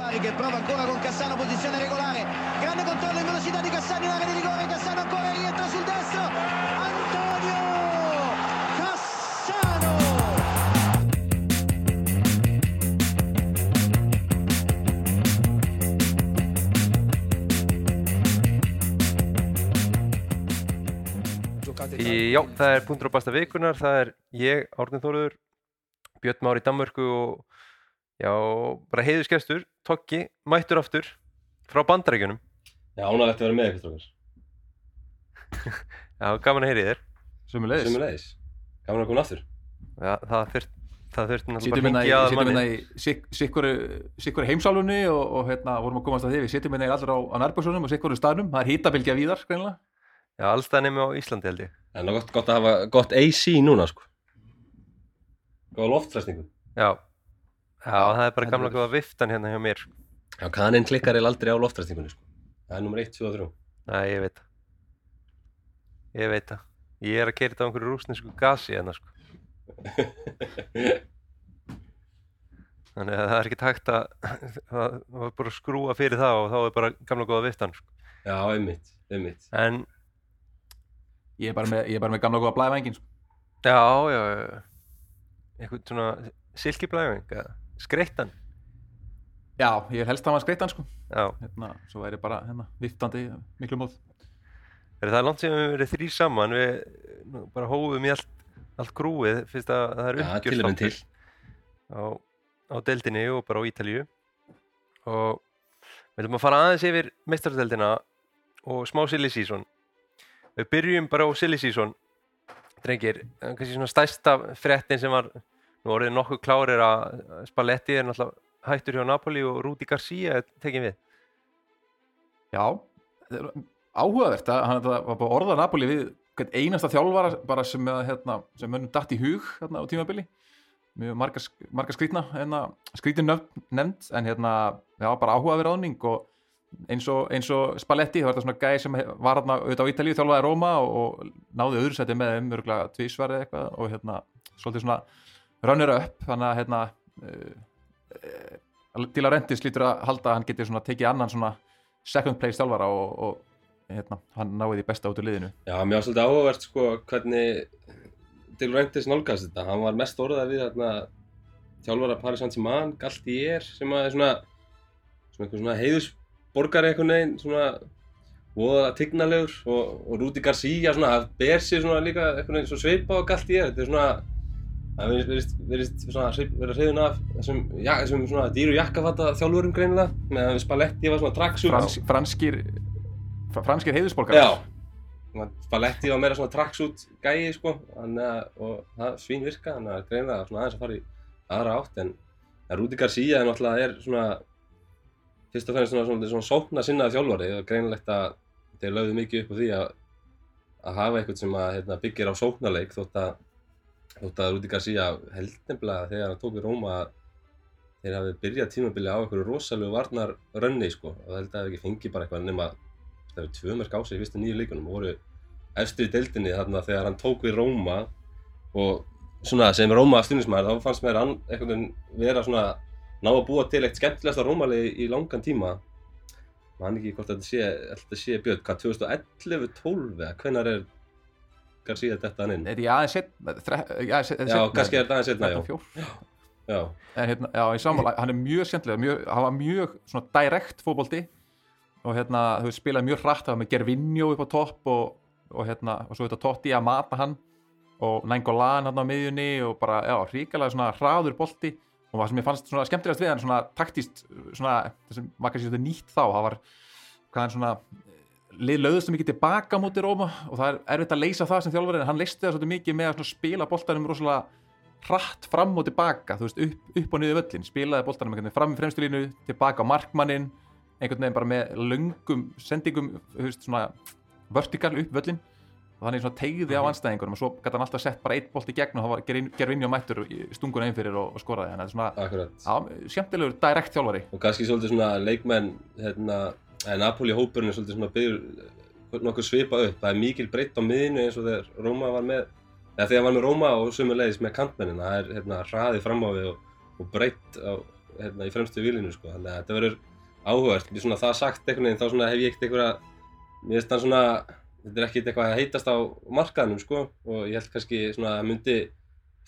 Bari che prova ancora con Cassano, posizione regolare, grande controllo in velocità di Cassano in area di rigore, Cassano ancora rientra sul destro, Antonio Cassano! Já, það er punktur á basta vikunar, það er ég, Árnir Þóruður, Björn Már í Danmörku og já, bara heiðuskestur, Tokki, mættur aftur frá bandarækjunum. Já, ánægilegt að vera með ykkur strókar. Já, gaman að heyri þér. Sumulegis. Sumulegis. Gaman að koma aftur. Já, það þurft, það þurft náttúrulega hérna að sittum hérna í sik- sikkuru sikkuru heimsálunni og, og hérna vorum að komast að því við sittum hérna í allir á, á nærböksunum og sikkuru staðnum, það er hýtabilgja víðar greinilega. Já, allstað nefnum á Íslandi held ég. En það er gott, gott að hafa gott AC núna, sko. Góða loftræstingu. Já, já, það er bara gamla góða viftan hérna hjá mér. Já, kaninn klikkar eða aldrei á loftræstingunni, sko. Það er nummer 1, 2 og 3. Næ, ég veit það. Ég veit það. Ég er að keira þetta á einhverju rúsnesku gasi hérna, sko. Þannig að það er ekki hægt að, það var bara að skrúa fyrir það og þá er bara gamla góða viftan, sko. Já, einmitt, einmitt. En, Ég er bara með, ég er bara með gamla góða blævængin. Sko. já, já, já, eitthvað svona silkiblæfing, eða skreittan. Já, ég helst að maður skreittan sko. Já, Hérna, svo ég bara hérna, viftandi miklu móð. er það langt sem við verið þrý saman, við nú, bara hófum í allt, allt grúið, fyrst að það er til. á, á deildinni og bara á Ítalíu og við ætlum að fara aðeins yfir meistardeldina og smá silly season við byrjum bara á silly season drengir, kannski svona stærsta fréttin sem var nú orðið nokkuð klárir að Spalletti er náttúrulega hættur hjá Napoli og Rúdi Garcia tekin við. Já, það er áhugavert að hann það var bara orðað Napoli við einasta þjálfara bara sem, að, hérna, sem mönnum datt í hug hérna, á tímabili. Mjög marga, marga skrítna hérna, skrítin nefnd en hérna, já, bara áhugaverð áning og eins og, og Spalletti, það var þetta svona gæði sem var hérna auðvitað á Ítalíu, þjálfaði Róma og, og náði öðru sæti með þeim, örgulega tvísverði eitthvað og hérna, svolítið svona runnir upp, þannig að hérna uh, uh, til að reyndi slítur að halda að hann svona tekið annan svona second place þjálfara og, og hérna, hann náði því besta út úr liðinu Já, mér var svolítið áhugavert, sko, hvernig Til Ræntis nálgast þetta. Hann var mest orðað við þarna þjálfara Paris Saint-Germain, Galtier, sem að er svona, svona svona heiðusborgari einhvern veginn, svona voða tignalegur og, og Rúdi Garcia svona, það ber sér svona líka einhvern veginn svo sveipa á Galtier, þetta er svona það verðist, vera hreifin af þessum, ja, þessum svona dýru jakkafatta þjálfurum greinilega, með að Spalletti var svona tracksuit. Frans, franskir fra- franskir heiðusborgar Já. Svona Spalletti var meira svona tracksuit gæi sko. Að og það svín virka þannig að greinilega svona aðeins að fara í aðra átt. En Rúdi Garcia er náttúrulega er svona fyrst og fremst svona, svona, svona sókna sinnaði þjálfari og greinilegt að þeir lögðu mikið upp á því að að hafa eitthvað sem að hérna, byggir á sóknarleik þótt að þótt að Rúdi Garcia held nefnilega þegar hann tók í Róma þeir hafi byrjað tímabili á einhverju rosalegu varnar rönni sko. Og það held að það ekki fengi bara eitthvað nema það eru tvö mörg á sig í fyrstu nýju leikunum og voru eftir í deildinni þarna þegar hann tók við Róma og svona sem Róma stundismæður þá fannst mér hann einhvern veginn vera svona ná að búa til eitt skemmtilegasta Rómalegi í langan tíma. Man ekki hvort þetta sé, þetta sé Björn, hvað 2011-12 eða hvenær er Garcia þetta hann inn? er ég aðeins set, þre, já, set, Já, kannski er þetta aðeins setna, já. já en hérna, já, í sammála, hann er mjög mjög, hann var mjög svona direkt fótbolti og hérna, þau spilaði mjög hratt það var með Gervinho upp á topp og, og hérna, og svo þetta Totti að mata hann og Nangolan hann á miðjunni og bara, já, ríkalega svona hraður bolti og það sem ég fannst svona skemmtilegast við hann svona taktist, svona, það sem var kannski nýtt þá, það var hvað hann svona löðust mikið tilbaka móti Róma og það er erfitt að leysa það sem þjálfari en hann leysti það svolítið mikið með að spila boltanum rosalega hratt fram og tilbaka veist, upp, upp og niður völlin spilaði boltanum fram í fremstu línu tilbaka á markmannin einhvern veginn bara með löngum sendingum veist, svona vertikal upp völlin og þannig svona tegði á anstæðingunum og svo gæti hann alltaf sett bara eitt bolt í gegn og það var gervinni á mættur í stunguna einn fyrir og, og skoraði. Þannig að þetta er svona skemmtilegur direkt þjálfari. Og kannski svolítið svona leikmenn hérna, Napoli hópurinn er svolítið svona byggur nokkuð svipa upp. Það er mikil breytt á miðinu eins og þegar Róma var með eða þegar var með Róma og sömulegis með kantmennin það er hérna hraði fram á við og, og breytt á hérna, í fremstu vilinu sko. þannig að þetta verður svona það sagt einhvern veginn þá hef ég ekkert einhverja mér finnst það svona þetta er ekkert eitthvað að heitast á markaðnum sko. Og ég held kannski svona að myndi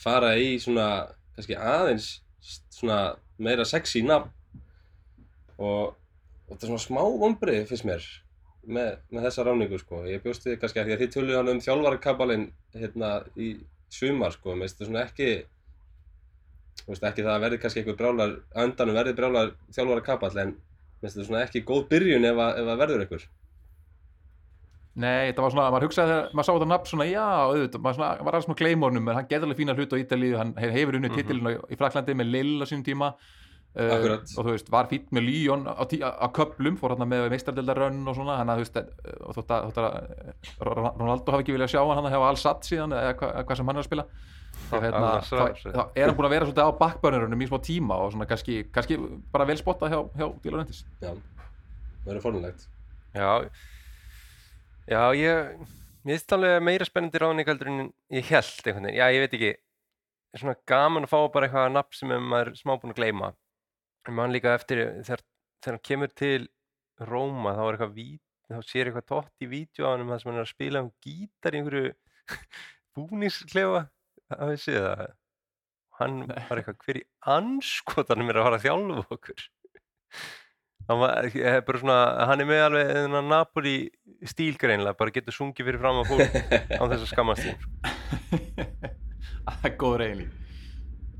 fara í svona kannski aðeins svona meira sexy nafn. Og þetta er svona smá vonbrið finnst mér með, með þessa ráningu sko. Ég bjóst við kannski því að þið töluðu hann um þjálfarakabalinn hérna í sumar sko. Finnst þetta svona ekki veist ekki það að verði kannski einhver brjálar andanum verði brjálar þjálfarakaball en finnst þetta svona ekki góð byrjun ef að, ef að verður einhver. Nei, þetta var svona, maður hugsaði þegar maður sá þetta nafn svona, já, auðvitað, maður svona, var alls með gleymornum, en hann gerði alveg fína hlut á Ítalíu, hann he- hefur unnið Mhm. titilin í Fraklandi með Lill á sínum tíma uh, og þú veist, var fýtt með Lyon á, tí- á, á köplum, fór hann með meistardeldarönn og svona, hann að þú veist, eh, og þótt að, þótt að Ron- Ronaldo hafi ekki viljað sjá hann hann hefa alls satt síðan, eða hvað, hvað sem hann er að spila þá, hérna, þá, þá er hann búin að vera svolítið á backburnurunum í smá tíma og svona kannski, kannski bara vel spotta hjá, hjá Dílarendis já, verður fornulegt Já, já, ég, mér finnst alveg meira spennandi ráðning heldur en ég held einhvern veginn, já, ég veit ekki, svona gaman að fá bara eitthvað nafn sem maður er smá búin að gleyma. Ég man líka eftir þegar, þegar hann kemur til Róma, þá er eitthvað vít, þá sér eitthvað tótt í vídeo á hann um það sem hann er að spila um gítar í einhverju búningsklefa, hafið þið séð það? Hann var eitthvað, hver í anskotanum er að fara að þjálfa okkur? hann, var, ég hef bara svona, hann er með alveg þennan Napoli stíl greinlega, bara getur sungið fyrir fram að fólk án þess að skammast þín Það er góð reyni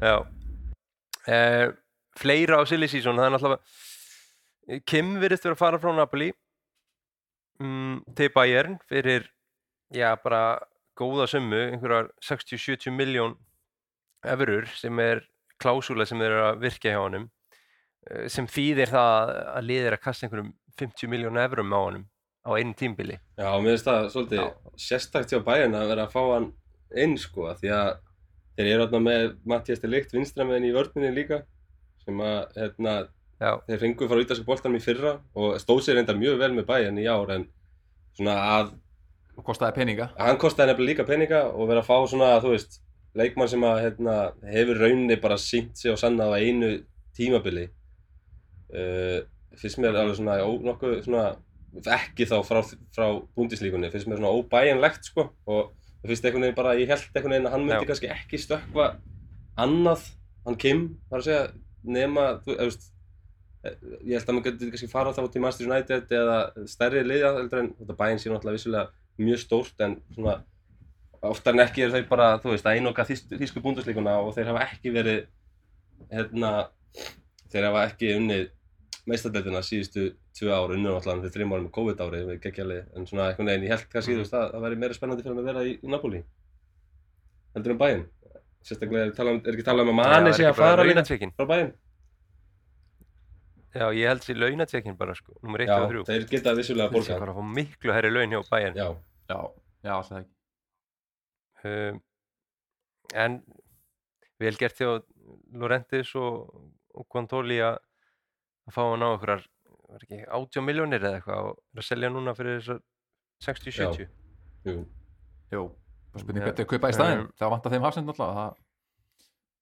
Já. Eh, Fleira á silly season, það er náttúrulega Kim virðist vera að fara frá Napoli. Mm, til Bayern fyrir, já bara góða summu, einhverjar 60-70 miljón efurur sem er klásúla sem þeir eru að virkja hjá honum eh, sem þýðir það að liðir að kasta einhverjum 50 miljón efurum á honum á einu tímbili Já, mér finnst það svolítið sérstakt hjá bæinn að vera að fá hann inn sko, því að þeir eru hérna með Mattias de Ligt vinstramenn í vörninni líka sem að, hérna, þeir fengu frá ítalska boltanum í fyrra og stóð sér enda mjög vel með bæinn í ár en svona að, og kostaði peninga. Hann kostaði nefnilega líka peninga og vera að fá svona, þú veist, leikmann sem að, hérna, hefur rauninni bara sínt sig og sannað á einu tímabili. Uh, finnst mér alveg svona, ó, nokkuð svona ekki þá frá, frá búndislíkunni finnst mér svona óbæjanlegt sko og finnst einhvern veginn bara, ég held einhvern veginn að hann myndi Já. kannski ekki stökkva annað, hann Kim var að segja, nema, þú veist eh, ég held að maður getur kannski fara þá til Manchester United eða stærri liða heldur en þetta bæinn sé náttúrulega vissulega mjög stórt en svona oftar en ekki er þeir bara, þú veist, að einoka þýsku, búndislíkuna og þeir hafa ekki verið hérna, þeir hafa ekki unnið meistardældina síðustu tvö ár unnið náttúrulega fyrir þreim árum með COVID ári við geggjali, en svona einhvern veginn ég held kannski, þú veist, að það væri meira spennandi fyrir að vera í, í Napoli. Heldur en bæinn sérstaklega er, tala um, er ekki talað um að það manni er sé að fara launatekkin frá bæinn Já, ég held sér launatekkin bara sko, nummer 1 Já, og 3 þeir geta vissulega Þeir sé borgað bara að fá miklu herri laun hjá bæinn Já, já, já, alltaf ekki. Um, En vel gert hjá Lorentis og, og Guantoli að að fá hann á okkur var ekki 80 miljónir eða eitthvað og er að selja núna fyrir þessar 60-70 jú. Jú, það spurning hvernig að kaupa í staðinn. Um, það vantar þeim hafsend náttúrulega það,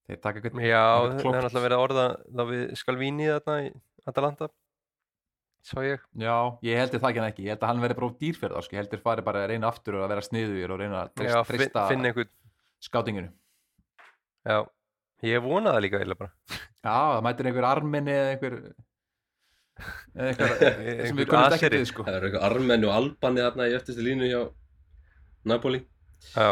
þeir taka eitthvað Já, Það er náttúrulega verið að orða þá við Skalvíni þarna í Atalanta. Sá ég. Já, ég heldur það ekki en ekki, ég held að hann verði bara dýrferð sko. ég heldur fari bara að reyna aftur og að vera sniður og reyna að treysta finn einhvern skátinginu Já, ég vona það líka bara. Já, það mætir einhver arminni eða einhver eða einhver Einhver við sko. Það eru eitthvað Armenni og Albani þarna í eftirstu línu hjá Napoli Já,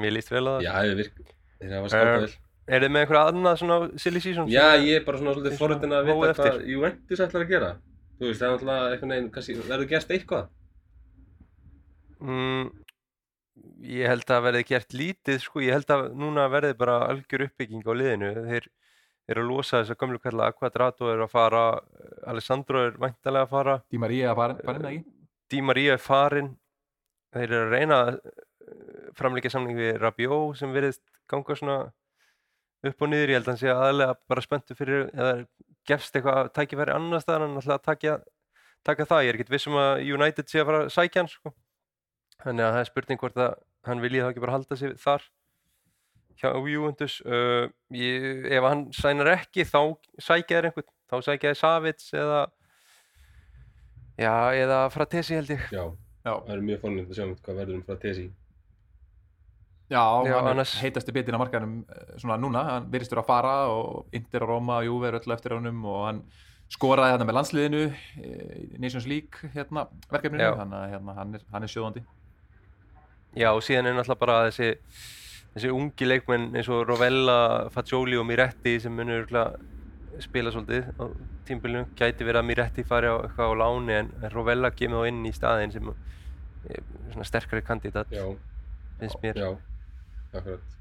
mér líst vel að það. Já, þeir virk Þeir hafa skapað Eh, vel. Er þið með einhverja annað svona silly season? Já, ég er bara svona svolítið svona að vita hvað Juventus ætlar að gera. Þú veist, það er náttúrulega einhvern veginn, kannski verður gert eitthvað? Mm, ég held að verði gert lítið sko, ég held að núna verði bara algjör uppbygging á liðinu. Þeir eru að losa þess að gömlu kalla Quadrato er að fara Alessandro er væntalega að fara. Di Maria farin, farin ekki? Di Maria er farin þeir eru að reyna að framleika samling við Rabiot sem verðist ganga svona upp og niður, ég held að hann sé aðalega bara spenntu fyrir eða gefst eitthvað tækifæri annars staðar en alltaf að taka, taka það, ég er ekkert viss um að United sé að fara að sækja hann sko. þannig að það er spurning hvort að hann vilji þá ekki bara halda sig þar hjá Juventus. Uh, ég, ef hann sænar ekki þá sækja þér einhvern. Þá sækja þér Savits eða já, eða Fratesi held ég. Já, Já, það er mjög fórnilegt að sjá um hvað verður um frá Tesi. Já, Já, hann annars- er heitasti bitin á markaðinum eh, svona núna, hann virðist vera að fara og Inter og Roma, Juve er öll eftir honum og hann skoraði hérna með landsliðinu eh, í Nations League hérna, verkefninu, Já. þannig að hérna, hann er, hann er sjóðandi Já, og síðan er náttúrulega bara þessi, þessi ungi leikmenn eins og Rovella, Fagioli og Miretti sem munur örugglega spila svolítið á tímbilinu. Gæti verið að Miretti fari á eitthvað á láni en Rovella kemur þá inn í staðinn sem er svona sterkari kandidat, Já, finnst mér. já, akkurat.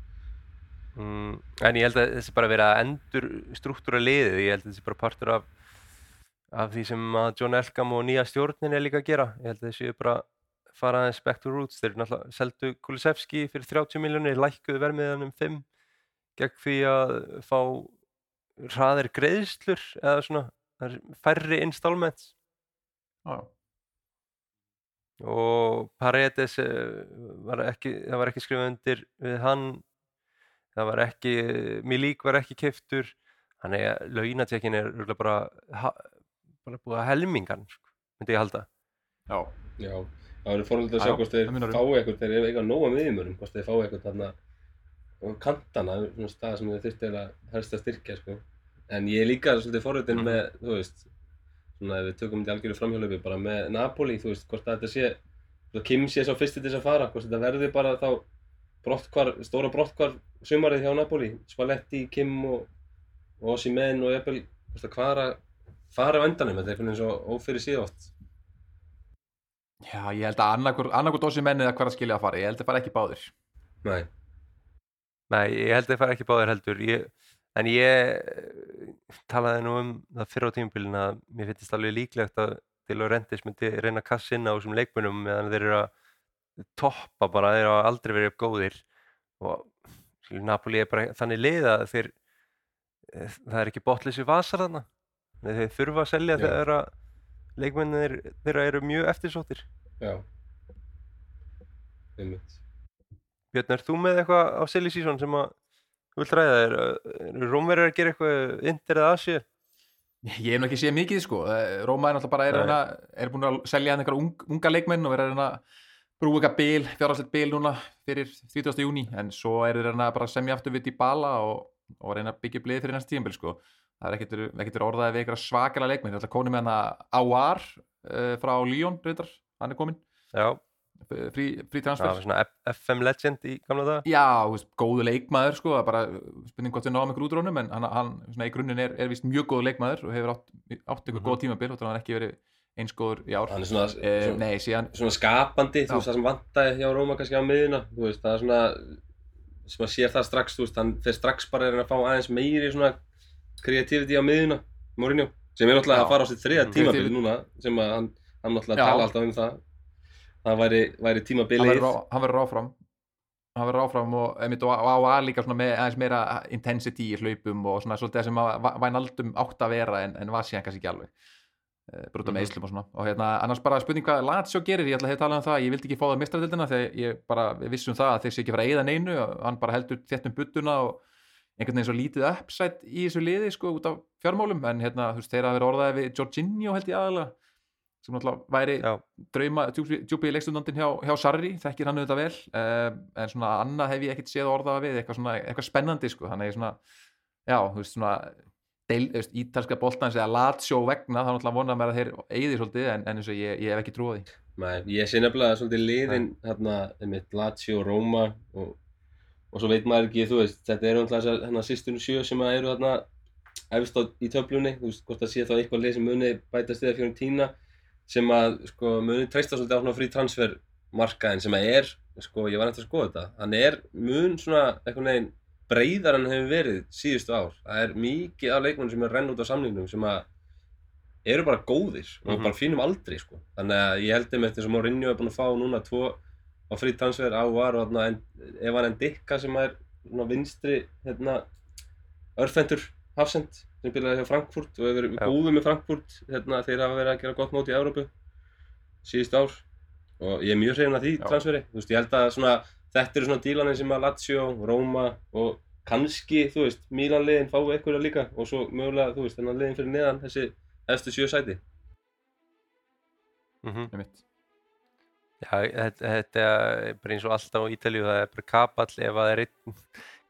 Mm, en ég held að þessi bara verið að endur struktúra liðið, ég held að þessi bara partur af, af því sem að John Elkam og nýja stjórnin er líka að gera. Ég held að þessi bara fara aðeins back to roots. Þeir eru náttúrulega seldu Kulusevski fyrir 30 miljónir, lækkuðu vermiðan um 5 gegn því að fá hraðir greiðslur eða svona færri installments já. Og Paredes eh, var ekki, það var ekki skrifað undir við hann. Það var ekki, Milík var ekki keftur þannig að launatekkin er bara, ha, bara búið að helmingan sko, myndi ég halda. Já, Já, það verður fórnilegt að Já, sjá já, hvort þeir fái eitthvað, þeir eru eitthvað nóga miðjumörum, hvort þeir fái eitthvað þarna á kantana, svona stað sem þeir þurfti að styrkja, sko. En ég er líka svolítið forritin Mhm. með, þú veist, svona ef við tökum þetta algjörðu framhjálöfi, bara með Napoli, þú veist, hvort að þetta sé, hvort Kim sé sá fyrsti til þess að fara, hvort þetta verði bara þá brottkvar, stóra brottkvar sumarið hjá Napoli, Spalletti, Kim og, og Osimhen og jafnvel, hvort að hvað er að fara á endanum, þetta er einhvern veginn svo ófyrir síðátt. já, ég held að annarkur, annarkur dósi menni eða hver að skilja að fara, ég held að fara ekki báðir. Nei, Nei, ég held að það fara ekki báðir heldur. Ég, en ég eh, talaði nú um það fyrra á tímabilin að mér finnst alveg líklegt að Til Laurentiis myndi reyna að kassa inn á þessum leikmunum meðan þeir eru að toppa bara, þeir hafa aldrei verið upp góðir. Og Napoli er bara þannig lið að þeir eh, það er ekki botlis við vasar þarna. Þeir þurfa að selja þegar að leikmennir þeirra eru mjög eftirsóttir. Já. Björn, er þú með eitthvað á silly season sem að þú vilt ræða? Eru Rómverjar að gera eitthvað indir eða Asju? Ég hef nú ekki séð mikið sko, Eh, Róma er náttúrulega bara er, reyna, er búin að selja hann einhverja ung, unga leikmenn og er að brúa eitthvað bil, fjárhaldslegt bil núna fyrir 30. júni en svo er reyna bara að semja aftur við í bala og, og reyna að byggja blið fyrir næsta tíðanbíl sko. Það er ekkert verið- ekkert verið orðaði við eitthvað svakalega leikmenn, það er alltaf konið með hann að Áar uh, frá Lyon, reyndar, hann er komin, Já, frí, frí transfer. var svona FM legend í gamla daga. Já, þú veist, góðu leikmaður sko, er bara spurning hvort við náum ykkur útrónum en hann, hann svona, í grunninn er, er vist mjög góðu leikmaður og hefur átt, átt ykkur Mhm. góð tímabil og hann har ekki verið eins góður í ár Hann er svona, eh, svona, Nei, síðan svona skapandi, Já. þú veist, það sem vantaði hjá Róma kannski á miðuna, þú veist, það er svona, sem að sér það strax, þú veist, hann fer strax bara að reyna að fá aðeins meiri svona kreativity á miðuna, Mourinho, sem er náttúrulega Já. að fara á sitt þriða Mm. tímabil núna, sem að hann, hann náttúrulega Já. tala alltaf um það, það væri, væri tímabilið, hann verður áfram. Hann verður áfram og, einmitt, og, á að líka með aðeins meira intensity í hlaupum og svona svolítið sem að Vænaldum átt að vera en, en var síðan kannski ekki alveg uh, brúta með Mhm. Íslum og svona. Og hérna, annars bara spurning hvað Lazio gerir, ég ætla að hef talað um það ég vildi ekki fá það mistradildina þegar ég bara vissum það að þeir sé ekki fara að eyða neinu. Og hann bara heldur þétt um buttuna og einhvern veginn svo lítið upside í þessu liði sko út af fjármálum. En hérna, þú veist, þeir hafa verið orðaði við Jorginho held ég aðalega sem náttúrulega væri Já, drauma djúpi, djúpi leikstundandinn hjá, hjá Sarri, þekkir hann auðvitað vel uh, en svona annað hef ég ekkert séð orðaða við eitthvað svona, eitthvað spennandi sko. Þannig ég svona, já, þú veist svona deil, þú veist, ítalska boltans eða Lazio vegna, þá náttúrulega vonaði mér að þeir eyði svolítið, en, en eins og ég, ég hef ekki trúið því. Nei, ég sé nefnilega svolítið liðin, hérna, einmitt Lazio, Róma og, og svo veit maður ekki, þú veist, þetta eru náttúrulega þessar, hérna, sýstunum sjö sem að eru þarna efst á, í töflunni, þú veist, hvort það sé þá eitthvað lið sem að sko, muni treysta svolítið á svona frí transfermarkaðin sem að er, sko, ég var nægt að skoða þetta, hann er mun svona, eitthvað neginn, breiðar en hefur verið síðustu ár. Það er mikið af leikmennum sem er renn út á samningnum sem að eru bara góðir og Mhm. bara fínum aldrei, sko. Þannig að ég held um eftir sem Mourinho er búinn að fá núna tvo á frí transfer á var og þarna Evan Endika sem er vinstri, hérna, örfendur hafsend sem byrjaði hjá Frankfurt og verið Já. góður með Frankfurt hérna, þeir hafa verið að gera gott mót í Evrópu síðust ár og ég er mjög hrifin af því transferi þú veist, ég held að svona þetta eru svona dílanir sem að Lazio, Roma og kannski, þú veist, Milan liðin fái einhverja líka og svo mögulega, þú veist, þennan liðin fyrir neðan þessi eftir sjö sæti. Mm einmitt. Já, þetta, þetta er bara eins og alltaf á Ítalíu, það er bara kapall ef að það er einn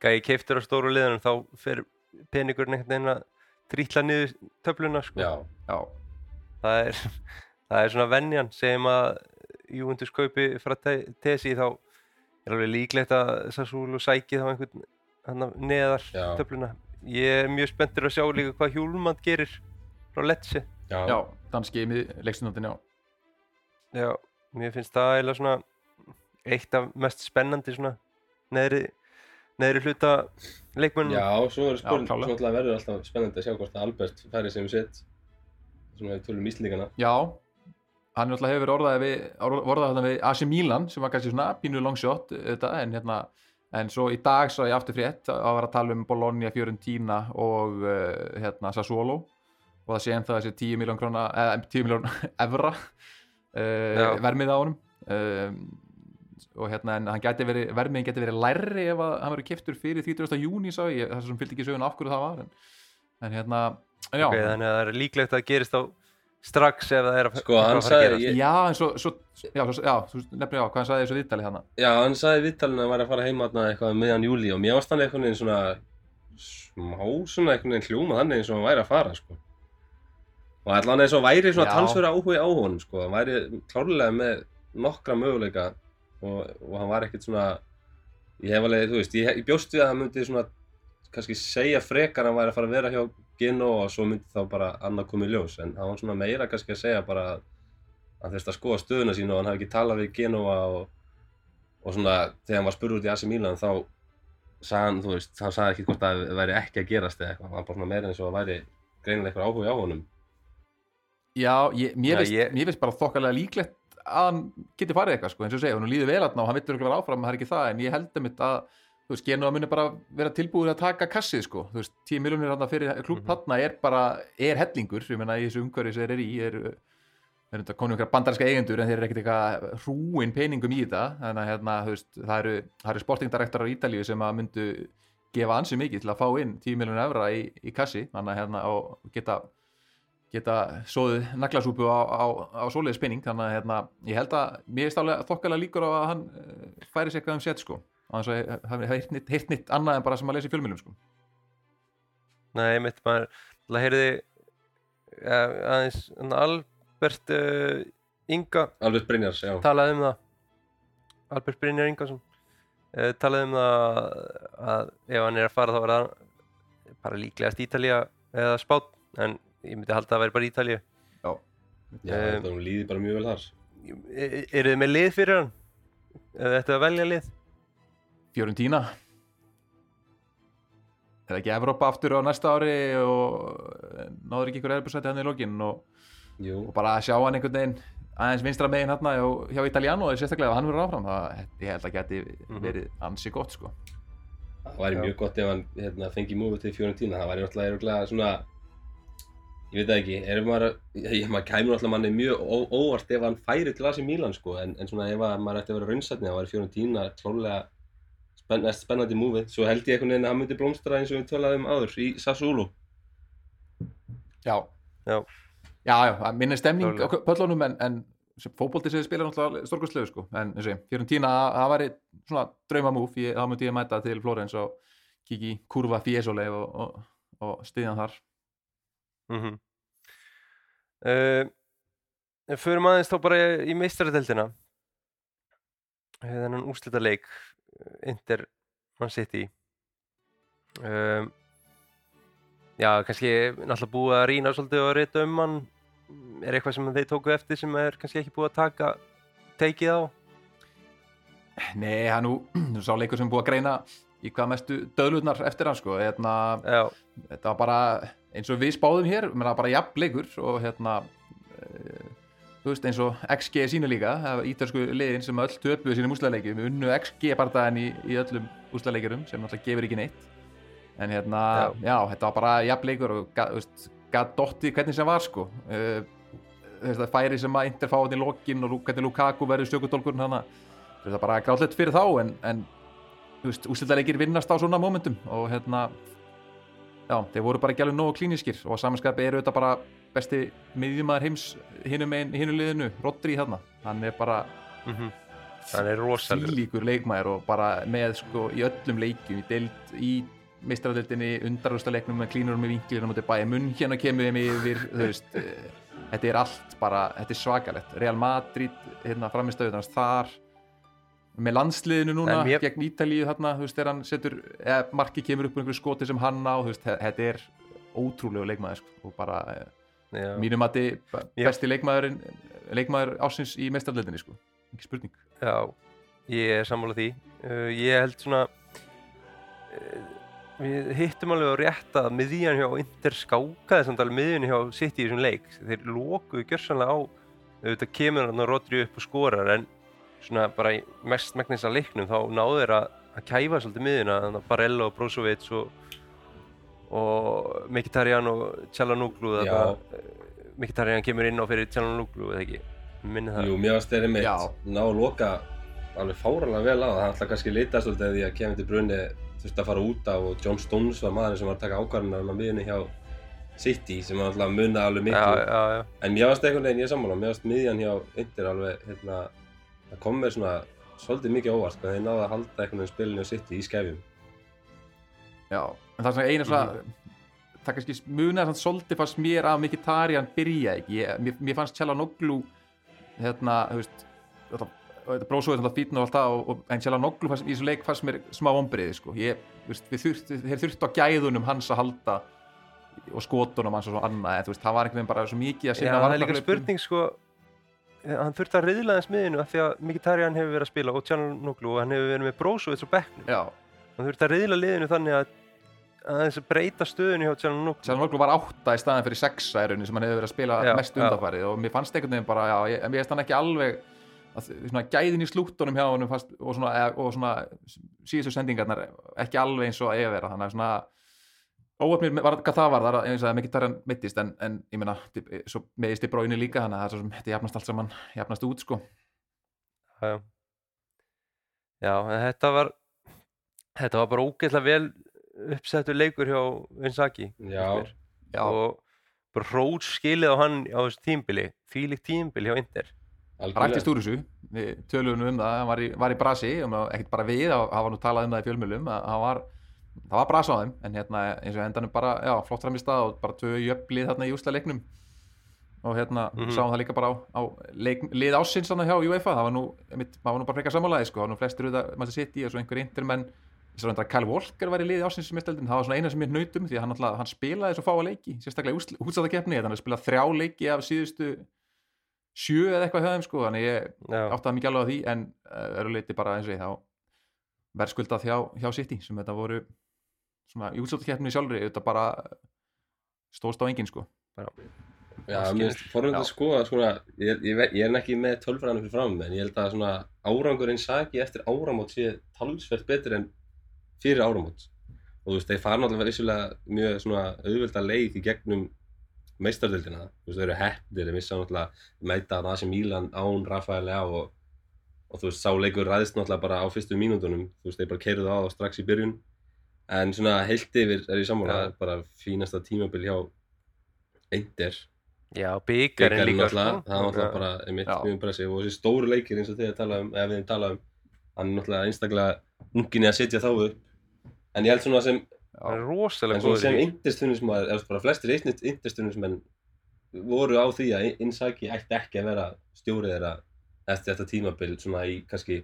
gæði keiftur á stóru liðanum þá fer peningurinn einhvern veginn að trítla niður töfluna sko. Já, Já, það er, það er svona venjan segjum að Júventus kaupi frá te- Tesi þá er alveg líklegt að Sassúlu sæki þá einhvern hann neðar Já. töfluna. Ég er mjög spenntur að sjá líka hvað Hjúlmand gerir frá Lecce. Já, já, danski leikstundin, já. Já, mér finnst það eiginlega svona eitt af mest spennandi svona neðri, neðri hluta leikmönnum. Já, svo er spurning, klárlega. svo náttúrulega verður alltaf spennandi að sjá hvort að Albert færi sem sitt svona við tölum íslíkana. Já, hann náttúrulega hefur orðaði við, þarna við AC Milan sem var kannski svona pínu long shot þetta, en hérna, en svo í dag svo ég aftur frétt að vera að tala um Bologna, Fiorentina og uh, hérna Sassuolo og það sé ennþá þessi 10 miljón króna, eða 10 miljón evra uh, vermið á honum um, og hérna en hann gæti verið, vermiðin geti verið lærri ef að hann verið kiptur fyrir 30. júni sá ég, það sem fylgdi ekki söguna af hverju það var en, en hérna, en já Ok, þannig að það er líklegt að gerist á strax ef það er að Sko, eitthvað hann að fara að gerast. ég- Já, en svo, svo já, svo, já, þú nefnir já, hvað hann sagði þessu viðtali hana Já, hann sagði viðtalinu að hann væri að fara heima eitthvað um miðjan júli og mér varst hann veginn svona smá svona veginn hljóma þannig eins og hann væri að fara sko. Og allan eins og væri svona talsverða áhugi á honum sko. Hann væri klárlega með nokkra möguleika og, og hann var ekkert svona ég hef alveg, þú veist, ég, ég bjóst við að hann myndi svona kannski segja frekar að hann væri að fara að vera hjá Gino og svo myndi þá bara annað komið í ljós. En hann var svona meira kannski að segja bara að hann þurfti að skoða stöðuna sína og hann hafi ekki talað við Genoa og, og svona þegar hann var spurður út í AC Milan þá sagði hann, þú veist, hann sagði ekki hvort að það væri ekki að gerast eða eitthvað, hann var bara svona meira eins og að væri greinilega eitthvað áhuga á honum. Já, ég, mér, Já, finnst, ég- mér finnst bara þokkalega líklegt að hann geti farið eitthvað, sko, eins og segja, hún líður vel aðna og hann vittur ekki vera áfram, það er ekki það, en ég held um að, þú veist, Genoa muni bara vera tilbúið að taka kassið, sko, þú veist, 10 miljonir hann fyrir klúb Mhm. þarna er bara, er hellingur, ég meina, í þessu umhverfi sem þeir eru í, er, er þetta konum ykkur bandarinska eigendur, en þeir eru ekkert eitthvað hrúin peningum í þetta, þannig að, hérna, þú veist, það eru, eru sportingdirektorar í Ítalíu sem að myndu gefa ansi mikið til að fá inn 10 miljonir evra í, í kassi, þannig að, hérna, og geta geta sóðið naglasúpu á, á, á svoleiðis penning þannig að hérna, ég held að mér er stálega þokkalega líkur á að hann uh, færi sér eitthvað um set sko. Og þannig að ég hef heyrt nýtt, heyrt nýtt annað en bara sem að lesa í fjölmjölum sko. Nei, mitt maður, það heyrði ja, aðeins hann Albert uh, Inga. Albert Brynjars, já. Talaði um það. Albert Brynjar Ingarsson uh, talaði um það að ef hann er að fara þá er það bara líklegast Ítalía eða Spán. En ég myndi halda að það væri bara Ítalía Já, Um, það líði bara mjög vel þar Eru þið með lið fyrir hann? Eða þetta að velja lið? Fiorentína er það ekki Evrópa aftur á næsta ári og eh, náður ekki ykkur erbjörnsætti hann í lokin og, Jú, og bara að sjá hann einhvern veginn aðeins vinstra megin hérna hjá, hjá Italiano og sérstaklega ef hann verður áfram það, ég held að geti Mhm. verið ansi gott sko það væri Já. mjög gott ef hann hérna, fengi múfið til Fiorentina, það væri örugglega svona ég veit það ekki, er maður, ég, maður kæmur náttúrulega manni mjög ó, óvart ef hann færi til AC Milan sko, en, en svona ef að maður ætti að vera raunsætni, þá væri Fiorentina klárlega spenn, mest spennandi múfið, svo held ég einhvern veginn að hann myndi blómstra eins og við tölaðum áður í Sassuolo. Já Já. Já, já, það minni stemning á Klárlega. pöllunum en, en fótbolti sem þið spila náttúrulega stórkostlegu sko en eins og ég, Fiorentína, það væri svona draumamúf, ég, þá myndi ég mæta til Flórens og kiki í kurva Fiesole og, og, og stiðjan þar Mm -hmm. uh, Förum aðeins þá bara í meistaradeldina þennan úrslita leik Inter Man City. Um, Já, kannski náttúrulega búið að rýna svolítið og reyta um hann. Er eitthvað sem þeir tóku eftir sem er kannski ekki búið að taka teikið á? Nei, það er nú, nú sá leikur sem búið að greina í hvað mestu döðlutnar eftir hann sko. Hérna, þetta var bara eins og við spáðum hér, menn bara jafn leikur og hérna e, þú veist eins og XG sínu líka það var ítalsku liðin sem öll töpuðu sínum úslaleikjum unnu XG bardaðin í, í öllum úslaleikjurum sem náttúrulega gefur ekki neitt. En hérna, já, þetta var bara jafn leikur og þú veist, gat dotti hvernig sem var sko. E, þess að færi sem að Inter fá þetta í lokin og hvernig Lukaku verður stökutólkurinn hana það er bara gráðlegt fyrir þá en, en úrslitaðleikir vinnast á svona momentum og hérna já, þeir voru bara ekki alveg nógu klíniskir og samanskapi eru þetta bara besti miðjumæður heims hinum, ein, hinum liðinu Rodri þarna, hann er bara mm hann er rosalur þvílíkur leikmaður og bara með sko í öllum leikjum í deild, í meistaradeildinni, undarústaleiknum með klínurum í vinklinu mútið bæja munn hérna kemur þeim yfir veist, eh, þetta er allt bara, þetta er svakalett Real Madrid, hérna framistöðunars þar með landsliðinu núna mér- gegn Ítalíu þarna, þú veist, þegar hann setur marki kemur upp um einhverju skoti sem hann á þú veist, þe- þetta er ótrúlega leikmaður sko, og bara, eh, Já. mínum að þið Já. besti leikmaðurinn leikmaður ásins í meistaradeildinni sko, ekki spurning Já, ég er sammála því. Uh, ég held svona, uh, við hittum alveg á rétt að miðjan hjá Inter skákaði samt alveg miðjan hjá sitt í þessum leik. Þeir lokuðu gjörsanlega á, auðvitað kemur hann og Rodri upp og skorar en svona bara í mest megnis að leiknum þá náðu þeir að, að kæfa svolítið miðjuna, þannig að Barella og Brozovic og, og Mkhitaryan og Já. þarna, Mkhitaryan kemur inn á fyrir Çalhanoğlu eða ekki, minni það. Jú, mér varst þeirri mitt ná að loka alveg fáralega vel á það. Það ætla kannski að litast svolítið því að Kevin De Bruyne þurfti að fara út af og John Stones var maðurinn sem var að taka ákvarðunar um að miðjunni hjá City sem alltaf að munna alveg miklu. Já, já, já. En mér varst einhvern veginn, ég er sammála, mér varst miðjan hjá Inter alveg, hérna, það kom mér svona svolítið mikið óvart, sko, þeir náðu að halda einhvern veginn spilinu á City í skefjum. Já, en það er svona eina svona það kannski munar svona svolítið fannst mér að Mkhitaryan byrja ekki. Ég, mér, mér fannst Çalhanoğlu hérna, þú veist bróðsóðið þetta fítn og allt það og, og, en fannst, í þessu leik fannst mér smá ombriði sko, ég, veist, við þurft þeir þurftu á gæðunum hans að halda og skotunum hans og svo annað en þú veist, það var einhvern veginn bara svo mikið að Já, sinna það er líka spurning sko hann þurfti að riðla þess miðinu af því að Mkhitaryan hefur verið að spila og Çalhanoğlu og hann hefur verið með Brozovic á bekknum. Já, hann þurfti að riðla liðinu þannig að að þess að breyta stöðinu hjá Çalhanoğlu Çalhanoğlu var átta í staðin fyrir sexa í rauninni sem hann hefur verið að spila Já, mest undanfarið og mér fannst einhvern veginn bara, já, ég, en mér finnst hann ekki alveg að, svona, gæðin í slúttunum hjá hann og svona, eða- og svona síðustu sendingarnar ekki alveg eins og að að vera. Þannig að svona óöfnir með- var, hvað það var, það er eins og að mikið tarjan mittist en, en ég meina, svo meðist í bróinu líka þannig að það er svo sem þetta jafnast allt saman jafnast út sko. Já, já. já, en þetta var þetta var bara ógeðslega vel uppsettur leikur hjá Vinsaki Já, Já, og bara hrót skilið á hann á þessu tímbili fílíkt tímbili hjá Inter. Rættist úr þessu. Við tölum um það, hann var í, var í brasi um, ekkert bara við, það það var nú talað um það í fjölmjölum að hann var, það var brasi á þeim en hérna eins og endanum bara, já, flott framist og bara tvö jöflið þarna í úsla leiknum. Og hérna Mhm. sáum það líka bara á, á leik, lið ásins þarna hjá UEFA, það var nú, það var nú bara frekar sammálaði sko, það var nú flestir auðvitað maður sitt í og svo einhver intermenn. Ég svo að Kyle Walker var í liði ásins sem það var svona eina sem ég nautum því að hann, alltaf, hann spilaði svo fáa leiki, sérstaklega útstæða keppni hann spilaði þrjá leiki af síðustu sjö eða eitthvað hjá þeim sko. Þannig ég áttaði mikið alveg á því en uh, öru leiti bara eins og ég þá verðskuldað hjá, hjá City sem þetta voru svona í útstæðakeppni sjálfri þetta bara stóðst á enginn sko Já, Áskilur. mér finnst forrönd Já. að skoða svona, ég, ég, ég er ekki með tölfræðinu fyrir fram, en ég held að svona árangurinn Saki eftir áramót sé talsvert betur en fyrir áramót. Og þú veist, þeir fara náttúrulega vissulega mjög svona auðvelda leið í gegnum meistardöldina. Þú veist, þeir eru heppnir, þeir missa náttúrulega mæta að sem Mílan án Rafael á og, og þú veist, sá leikur ræðist náttúrulega bara á fyrstu mínúndunum. Þú veist, þeir bara keirðu á það strax í byrjun. En svona heilt yfir er ég sammála, Já. bara fínasta tímabil hjá Inder já Byggarinn líka sko. það var náttúrulega bara einmitt mjög impressive og þessi stóru leikir eins og að tala um, eða við erum talað um hann er náttúrulega einstaklega unginni að setja þá upp en ég held svona sem, en svona sem eða bara flestir interstunismenn voru á því að Inzaghi ætti ekki að vera stjórið þeirra eftir þetta tímabil svona í kannski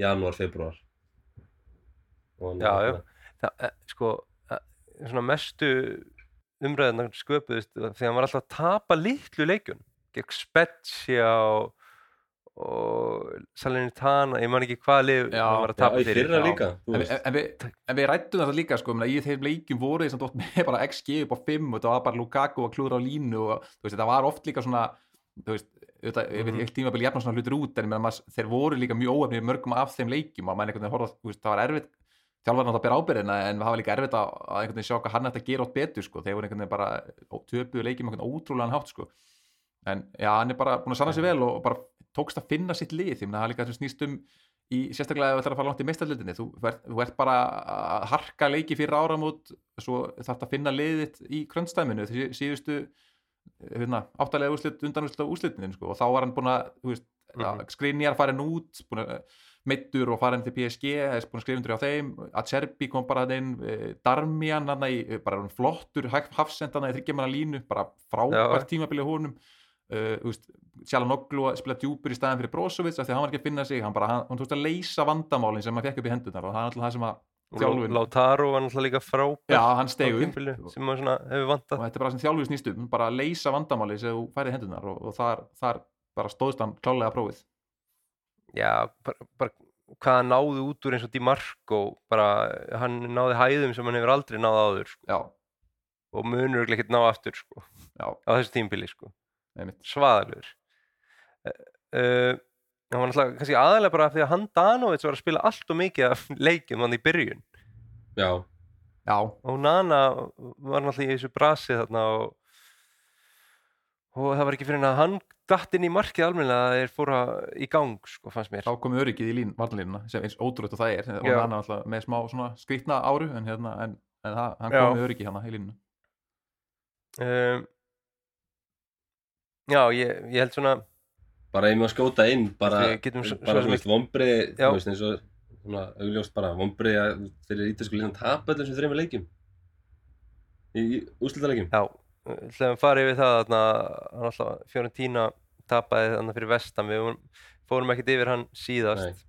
janúar, februar og Já, já. það, eh, sko, eh, svona mestu umræðunar sköpuðist þegar hann var alltaf að tapa litlu leikjun gegn Spezia og, og Salernitana, ég man ekki hvað lið Já, hann var að tapa í fyrir fyrra já. líka, þú en, en, en, við, en við rættum þetta líka sko, í þeim leikjum voru þess að dótt með bara XG upp á 5 og þetta var bara Lukaku að klúra á línu og þú veist, þetta var oft líka svona þú veist, þetta, ég veit Mhm. ekki tímabil jafna svona hlutur út en maður, þeir voru líka mjög óefnir mörgum af þeim leikjum og maður einhvern veginn þú veist, það var erfitt þjálfarinn átt að bera ábyrðina en það var líka erfitt að, einhvern veginn sjá hvað hann ætti að gera átt betur sko, þeir voru einhvern veginn bara töpuðu leikjum einhvern ótrúlegan hátt sko. En já, hann er bara búin að sanna sig vel og bara tókst að finna sitt lið. Því að það er líka snýst um í, sérstaklega ef þú ætlar að fara langt í meistarlildinni þú, þú ert bara að harka leiki fyrir áramót svo þarf að finna liðið í krönstæminu því síðustu hérna, áttalega úrslit undan úrslit úrslitinu sko. og þá var hann búin að mm. Skriniar farin út meittur og farin til PSG undir á þeim Acerbi kom bara inn eh, Darmian í, eh, bara flottur hafsendana í þryggjamanna línu bara frábært tímabilið honum uh, veist, Sjalanoglu að spila djúpur í staðin fyrir Brozovic af því að hann var ekki að finna sig hann bara, hann, hann tókst að leysa vandamálin sem hann fekk upp í hendunar og það er alltaf það sem að þjálfun Lautaro var náttúrulega líka frábær já, hann stegu og sem maður svona hefur vantað. Þetta er bara sem þjálfun snýstum bara að leysa vandamáli sem þú færið hendunar og, og þar, þar bara stóðst hann klálega prófið. Já, bara, bara hvað hann náði út úr eins og Di Marco bara, hann náði hæðum sem hann hefur aldrei náði áður sko. og munur ekki ná aftur sko, á þessu tímbili sko. svaðalur uh, uh, hann var náttúrulega kannski aðalega bara því að hann Danovic var að spila allt og mikið af leikjum hann í byrjun. Já, já, og Nana var náttúrulega í þessu brasi þarna og, og það var ekki fyrir hann að hann datt inn í markið almennilega að þeir fóra í gang sko, fannst mér. Þá komið öryggið í lín, varnalínuna sem eins ótrúlega það er. Og er alltaf með smá svona skrýtna áru en, hérna, en, en það, hann komið öryggið hana í línuna um, já, ég, ég held svona bara ef maður skjóta inn bara, Við bara svo svona vombrið Já. þú veist eins og svona augljóst bara vombrið að fyrir ítalsku línan tapa sem þreymur leikjum. Í, í úrslitaleikjum. Já, hljóðum farið yfir það þarna, hann alltaf Fiorentína tapaði þarna fyrir vestan við fórum ekkert yfir hann síðast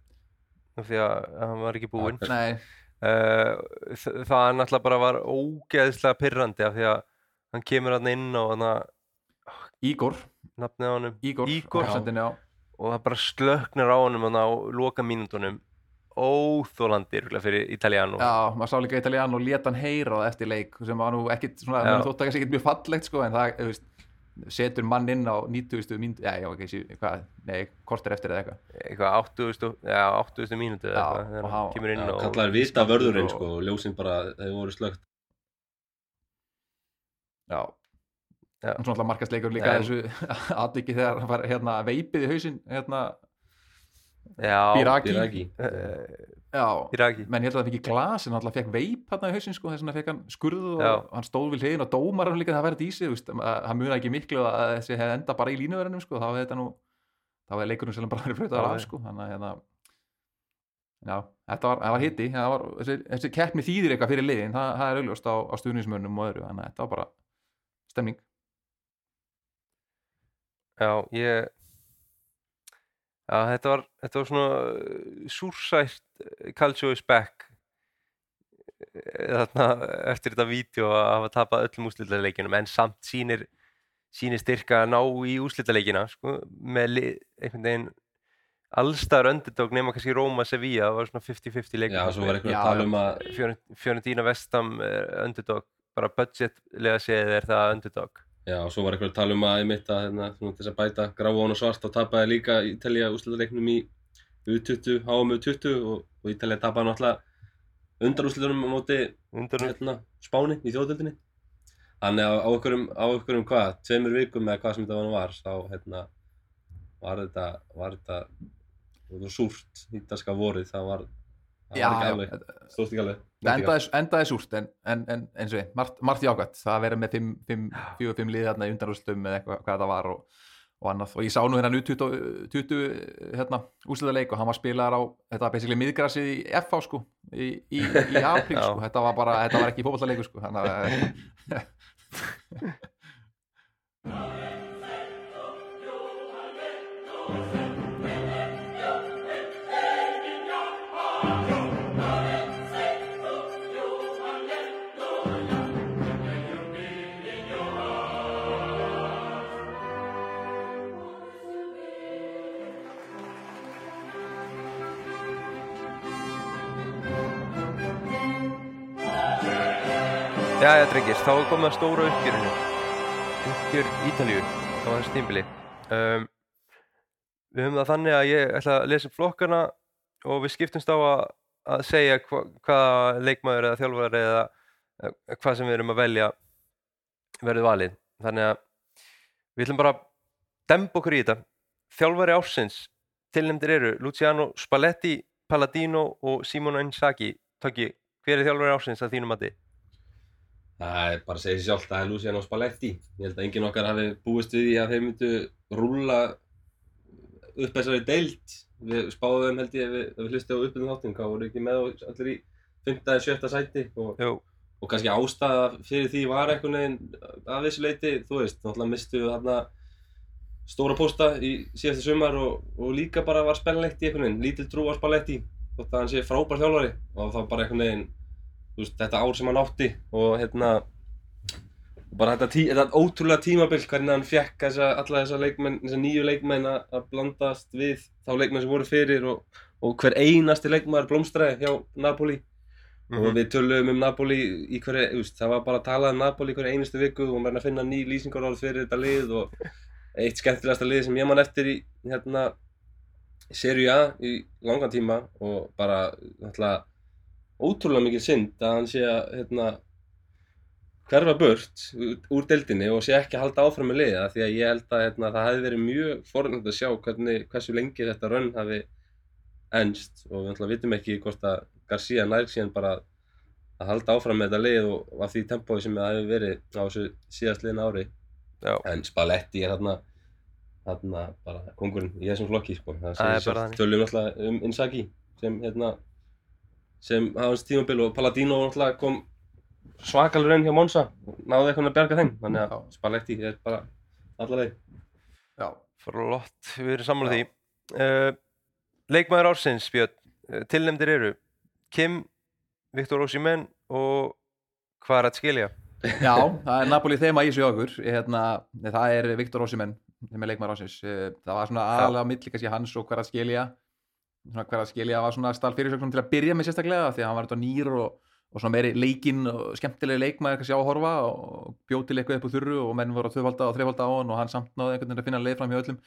af því að hann var ekki búinn. Nei, uh, það það náttúrulega bara var ógeðslega pirrandi af því að hann kemur hann inn og hann Ígor nafnið á honum Ígor, Ígor. já. og það bara slöknar á honum hann á loka mínútonum óþólandi örugglega fyrir Italiano Já, maður sá líka Italiano og leta hann heyra það eftir leik sem var nú ekkit svona, Já. maður þótt að það ekkit mjög fallegt sko, en það, veist, setur mann inn á 90. mínútu, já, já, ekki, hvað, nei, kortir eftir eða eitthvað. eitthvað 80. Já, 80. mínútu eða eitthvað þegar hann kemur inn Já, og kallaðir vita vörðurinn og- sko og ljósin bara, þeir voru slögt Já. Já. Og svona alltaf markastleikur líka En- þessu atviki þegar hann fær hérna veipið í hausinn, hérna, uh, Já, Biraki. Menn ég held að það fikk í glas en alltaf fekk veip hérna í hausinn sko, þess vegna fekk hann skurð og Já. hann stóð við hliðin og dómar hann líka það verið í sig, að- hann muna ekki miklu að þessi hefði enda bara í línuverðinum sko, þá hefði þetta nú, þá hefði leikurinn sem bara verið flutað Já, af sko, þannig að hérna. Já, þetta var, það var hitti það var, þessi, þessi keppni þýðir eitthvað fyrir liðin það, það er augljóst á, á stuðnismönnum og öðru þannig að þetta var bara stemning Já, ég Já, þetta var, þetta var svona uh, súrsælt uh, Calcio is back uh, þarna eftir þetta vídeo að hafa tapað öllum úrslitaleikjunum en samt sýnir sýnir styrka að ná í úrslitaleikina sko, með einhvern veginn allstar underdog nema kannski Roma Sevilla, það var svona 50-50 leikur. Já, svo var eitthvað Já, að tala um að Fiorentina Vestam er underdog bara budgetlega séð er það underdog Já, og svo var eitthvað að tala um að ég mitt að hérna, þess að bæta gráfón og svart og tapaði líka Ítalía úrslitaleiknum í U20, HM U20 og, og Ítalía tapaði náttúrulega undarúrslitunum á móti undan hérna, Spáni í þjóðöldinni þannig að á einhverjum, á einhverjum hvað, tveimur vikum eða hvað sem þetta var var þá hérna, var þetta var þetta, það var súrt ítalska vorið, það var það stóðst ekki alveg það endaði, súrt en, en, en eins og við, margt, jákvæmt það að vera með 4-5 lið í undanúrstum eða eitthvað hvað það var og, og annað. Og ég sá nú hérna U20, 20 hérna, úrslutaleik og hann var spilaðar á þetta var basically miðgrasið í FH sko í, í, í apríl sko. Þetta var bara, þetta var ekki fótballaleikur sko. Þannig að Jæja, drengir, þá er komið að stóra uppgjörinu. Uppgjör Ítalíu á þessu tímbili. Um, við höfum það þannig að ég ætla að lesa flokkana og við skiptumst á að, að segja hva, hvaða leikmaður eða þjálfari eða eða hvað sem við erum að velja verður valið. Þannig að við ætlum bara að demba okkur í þetta. Þjálfari ársins tilnefndir eru Luciano Spalletti Palladino og Simon Inzaghi Tóki, hver er þjálfur ásins að þínum mati? Það er bara að segja sér sjálf, það er Luciano Spalletti. Ég held að enginn okkar hafi búist við því að þeir myndu rúlla upp þessari deild. Við spáðum held ég, ef við, við hlustið á uppbyrðum þáttum, hvað voru ekki með á- allir í 5. eða 7. sæti og, og kannski ástæða fyrir því var einhvern veginn að þessu leiti, þú veist, náttúrulega mistu þarna stóra pósta í síðasta sumar og, og líka bara var spennlegt í einhvern veginn, lítil trú á Spalletti þótt að hann sé frábær þjálfari og þá bara einhvern veginn, veist, þetta ár sem hann átti og hérna og bara þetta, tí, þetta ótrúlega tímabill hvernig hann fekk þessa, alla þessa leikmenn, þessa nýju leikmenn að, blandast við þá leikmenn sem voru fyrir og, og hver einasti leikmaður blómstræði hjá Napoli. Og mhm, við töluðum um Napoli í hverju, þú veist, það var bara að tala um Napoli í hverju einustu viku og maður er að finna ný lýsingarorð fyrir þetta lið og eitt skemmtilegasta lið sem ég man eftir í hérna Serie A í langan tíma og bara náttúrulega ótrúlega mikil synd að hann sé að hérna hverfa burt úr deildinni og sé ekki að halda áfram með liða því að ég held að hérna, það hefði verið mjög fornönd að sjá hvernig, hversu lengi þetta rönn hafi enst og við vitum ekki hvort að Garcia nær síðan bara að halda áfram með þetta lið og að því tempói sem það hefur verið á þessu síðast liðin ári já, en Spalletti er þarna þarna bara kongurinn í þessum flokki sko. það er bara sjálft. tölum náttúrulega um Inzaghi sem hérna sem hafa hans tímabil og Palladino kom svakalur enn hjá Monza og náði eitthvað að bjarga þeim. Þannig að Já. Spalletti er bara allaveg Já, flott, við erum sammála Já. því. Uh, Leikmaður ársins, Björn uh, tilnefndir eru Kim, Viktor Osimhen og Kvarat Skilja Já, það er Napoli þema í sig okkur. Hérna, það er Viktor Osimhen sem er leikmaður ásins það var svona aðalega á milli kannski hans og hver að skilja svona hver að skilja var svona stál fyrirsögnum til að byrja með sérstaklega því að hann var þetta nýr og, og svona meiri leikinn og skemmtilegi leikmaður kannski á að horfa og bjóð til eitthvað upp úr þurru og menn voru að tvöfalda og þreifalda á hann og hann samt náði einhvern veginn að finna leið fram hjá öllum.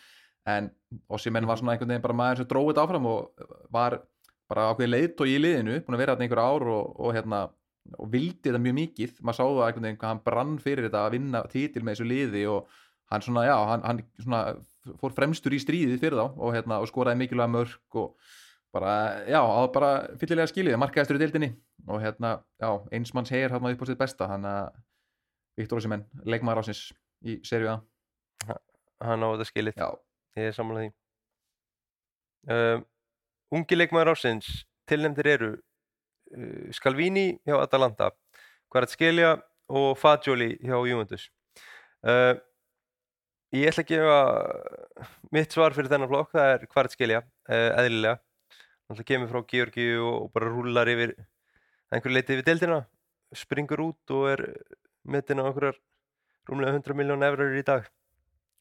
En Osimhen var svona einhvern veginn bara maður sem dróði þetta áfram og var bara ákveðin leitt og í liðinu búin að vera þetta einhver ár og, og hérna og vildi þetta mjög mikið, maður sá það einhvern veginn hvað hann brann fyrir þetta að vinna titil með þessu liði og hann svona, já, hann, hann svona fór fremstur í stríðið fyrir þá og, hérna, og skoraði mikilvæga mörg og bara, já, bara fyllilega skilið, markaðistur í deildinni. Og hérna, já, eins manns hegir hann upp á sitt besta, hann að Viktor Osimhen, leikmaður ásins í serju A, hann á þetta skilið, já, ég er sammála því. Uh, Ungi leikmaður ársins tilnefndir eru uh, Scalvini hjá Atalanta Kvarat Skilja og Fagioli hjá Juventus. Uh, Ég ætla að gefa mitt svar fyrir þennan flokk, það er Kvarat Skilja uh, eðlilega Það kemur frá Georgi og, bara rúlar yfir einhver leiti yfir deildina springur út og er metin á einhverjar rúmlega 100 miljón eurur í dag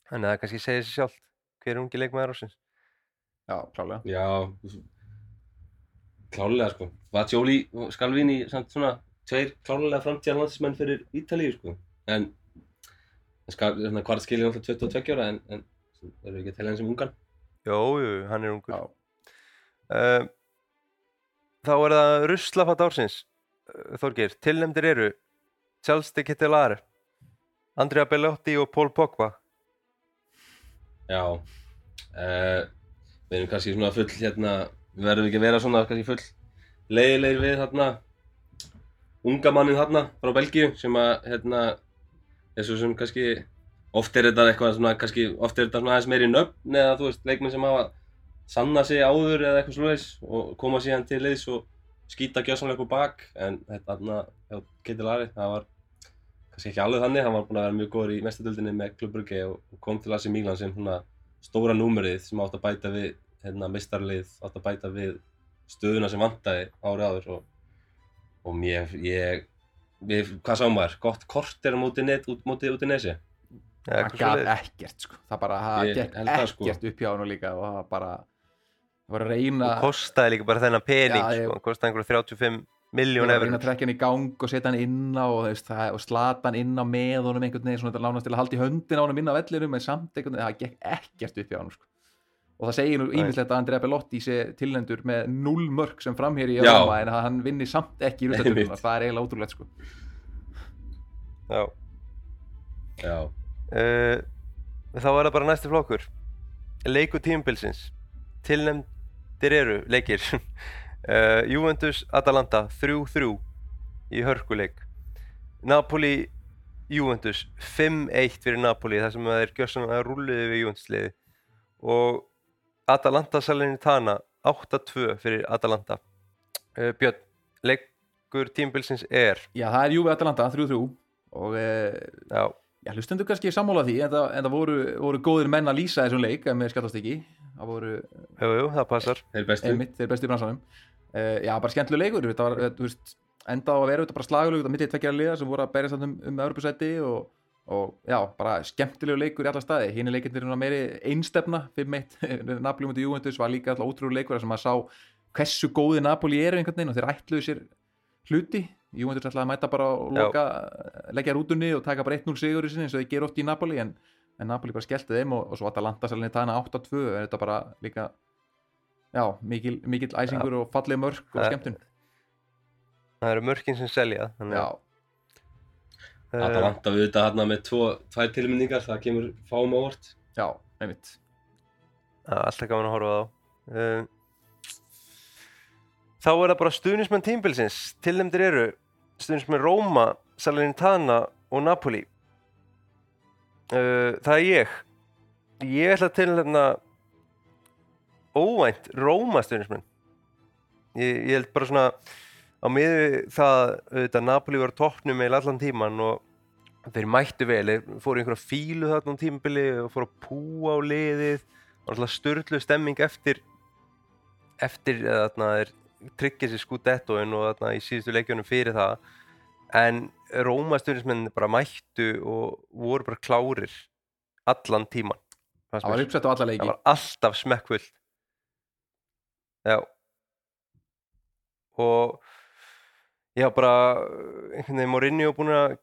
þannig að það kannski segir sér sjálft hver er ungi leikmaður ársins já, klálega Já, klálega sko. Vatsjóli og Skalvini samt svona tveir klálega framtíðar landsmenn fyrir Ítalíu sko. En hvart skilja náttúrulega 22 ára en, en við ekki að tella hann sem ungan? Jó, jú, hann er ungur uh, Þá er það Ruslafatt ársins uh, Þorgeir, tilnefndir eru Charles de Ketelare Andrea Bellotti og Paul Pogba Já. Uh, við erum kannski svona full hérna, við verðum ekki að vera svona kannski full leiðilegir við hérna unga mannin hérna frá Belgíu sem að hérna er svo sem kannski oft er þetta eitthvað svona kannski oft er þetta svona aðeins meiri nöfn eða þú veist leikmenn sem hafa sanna sig áður eða eitthvað slúðis og koma síðan til liðs og skýta gjössamlega upp á bak en þetta hérna hjá Ketilari það var kannski ekki alveg þannig, hann var búinn að vera mjög góður í mestadöldinni með Klubburgi og og kom til AC Milan sem svona stóra númerið sem átt að bæta við hérna, meistarlið, átt að bæta við stöðuna sem vantaði árið áður og, og mér, ég, við, hvað sá maður, gott kort er á móti, net, út, móti út í nesi það gaf ekkert sko. það bara, það gekk sko. ekkert upp hjá hann líka og það bara það var að reyna og kostaði líka bara þennan pening Já, sko, hann kostaði einhverju 35 Ég miljón að reyna að trekja hann í gang og setja hann inn á og, og slata hann inn á með honum einhvern veginn svona þetta lánast til að halda í höndin á honum inn á vellinum en samt einhvern veginn, það gekk ekkert upp hjá hann sko. Og það segir nú ímislegt að Andrea Bellotti sé tilnendur með 0 mörg sem framhér í Já. Roma en að hann vinni samt ekki í Einmitt. það er eiginlega ótrúlegt sko. Já. Já, Uh, þá er það bara næsti flokkur leiku tímabilsins tilnefnd þeir eru leikir uh, Juventus Atalanta 3-3 í hörkuleik Napoli Juventus 5-1 fyrir Napoli þar sem þeir gjössanlega rulluði við Juventus liði og Atalanta Salernitana 8-2 fyrir Atalanta. Uh, Björn, leikur tímbilsins er? Já, það er Juve Atalanta, 3-3 og eh, já, já, hlustendur kannski sammála því en það, en það voru, voru góðir menn að lýsa þessum leik ef mér skallast ekki. Það voru jú, jú, það passar. Þeir bestu. Einmitt, þeir bestu í bransanum. Uh, Já, bara skemmtileg leikur. Þetta var, þú veist, enda á að vera þetta bara slagulegur þetta mittið tveggjara liða sem voru að berjast þarna um, um Evropasæti og, og já, bara skemmtilegu leikur í alla staði. Hinn er leikindir meiri einstefna 5-1, Napoli mútið Juventus var líka alltaf ótrúlega leikur sem maður sá hversu góði Napoli eru einhvern veginn og þeir ætluðu sér hluti. Juventus ætlaði að mæta bara og Já. loka leggja rútunni og taka bara 1-0 sigur í sinni eins og þeir gera oft í Napoli en, en Napoli bara skellti þeim og, og svo Atalanta sælni tana 8-2 er þetta bara líka já, mikil, mikil æsingur og falleg mörk og Það- skemmtun. það eru mörkin sem selja þannig já, að, uh, Atalanta við þetta hérna með tvo, tvær tilmyndingar, það kemur fáum ávart. já, einmitt Það er alltaf gaman að horfa á þá. Um, þá er það bara stuðnismenn tímbilsins. Tilnefndir eru stuðnismenn Róma, Salernitana og Napoli. Uh, það er ég. Ég ætla að tilnefna óvænt Róma stuðnismenn. Ég, ég held bara svona á miðu það auðvitað Napoli var á toppnum eða allan tíman og þeir mættu vel, þeir fóru einhverja fílu þarna á tímabili og fóru að púa á liðið. Og alltaf störlu stemming eftir eftir þarna þeir tryggja sér skúdettóin og þarna í síðustu leikjunum fyrir það. En Róma stjórnismenn bara mættu og voru bara klárir allan tíman það var uppsett á alla leiki. það var alltaf smekkfullt. Já. Og já bara einhvern veginn Mourinho búin að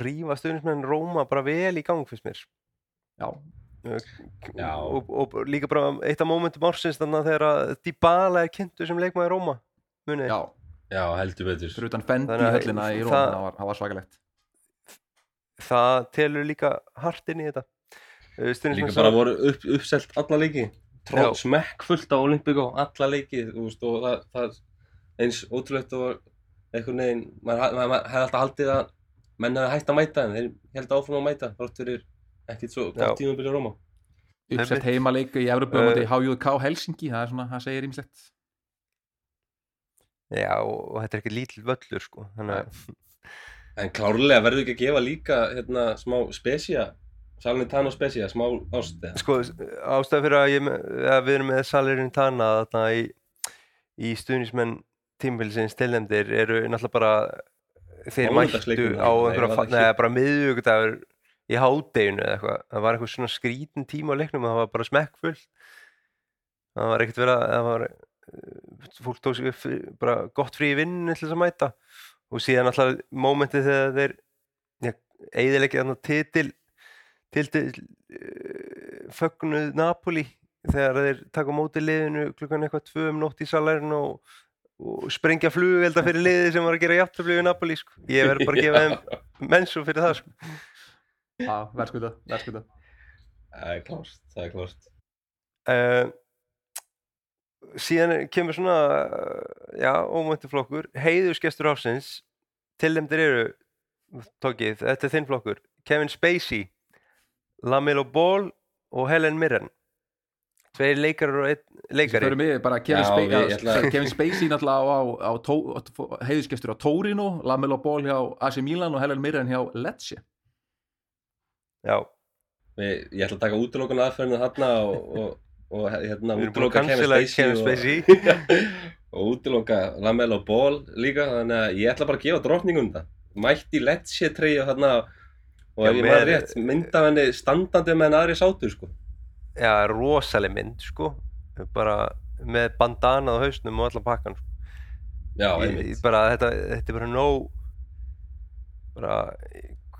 rífa stjórnismenn Róma bara vel í gang fyrst mér já, Já. og, og líka bara eitt af mómentum ársins þannig að þegar að Dybala er kynntur sem leikmaður Róma munið já, Já, heldur betur. fyrir utan Fendi höllina í Róma, það var, var svakalegt það telur líka hart inn í þetta Uh, stuðningsmenn Líka bara voru upp, uppselt alla leiki. Tró, Já. smekkfullt á Olympico, alla leiki, þú veist, og það, það eins ótrúlegt og einhvern veginn, maður, maður, maður hefði alltaf haldið að menn hefði hægt að mæta en þeir held áfram að mæta, þátt fyrir ekkert svo gott tímabili á Róma. uppsett heimaleik í Uh, uh, HJK Helsingi, það er svona, það segir ímislegt já og þetta er ekki lítill völlur sko þannig að En klárlega verður ekki að gefa líka hérna, smá spesía, Salernitano spesía, smá ást eða? sko ástæða fyrir að, ég, að við erum með Salirinn Tana þarna í, í stuðnismenn tímbilsins tilnefndir eru náttúrulega bara þeir mættu á einhverja neða bara miðvíkudagur í hádeginu eða eitthvað. Það var eitthvað svona skrítin tíma á leiknum og það var bara smekkfull það var ekkert verið að það var eh, fólk tók frí, bara gott frí í vinninu til þess að mæta. Og síðan alltaf mómentið þegar þeir ja, eiðilegja þarna titil titil uh, fögnuð Napoli þegar þeir taka móti liðinu klukkan eitthvað tvö um nótt í salærin og, og sprengja flugelda fyrir liði sem var að gera jafntöfli við Napoli sko. ég verð bara að gefa þeim mennsú fyrir það sko. Já, verðskuta, Það er klárt, það er klárt. uh, síðan kemur svona uh, já, ómöntu flokkur heiðusgestur ásins tilnefndir eru tókið, þetta er þinn flokkur Kevin Spacey Lamelo Ball og Helen Mirren tveir leikarar og einn leikari. Förum við bara Kevin, ég ætla- Kevin Spacey náttúrulega á, á, á tó, heiðuskestur á Torino, Lamelo Ball hjá AC Milan og Helen Mirren hjá Lecce já, Við, ég ætla að taka útlokun aðferðinu þarna og, og, og hérna erum búin að útiloka cancela Kevin og- Spacey. Og útiloka Lamelo Ball líka þannig að ég ætla bara að gefa drottningum þetta mætti Lecce treyja þarna og Já, ef ég maður rétt mynda af henni standandi með henni aðri sátu sko já, rosaleg mynd sko bara með bandana á hausnum og allan pakkan sko. já, ég, ég bara, þetta, þetta er bara nóg bara,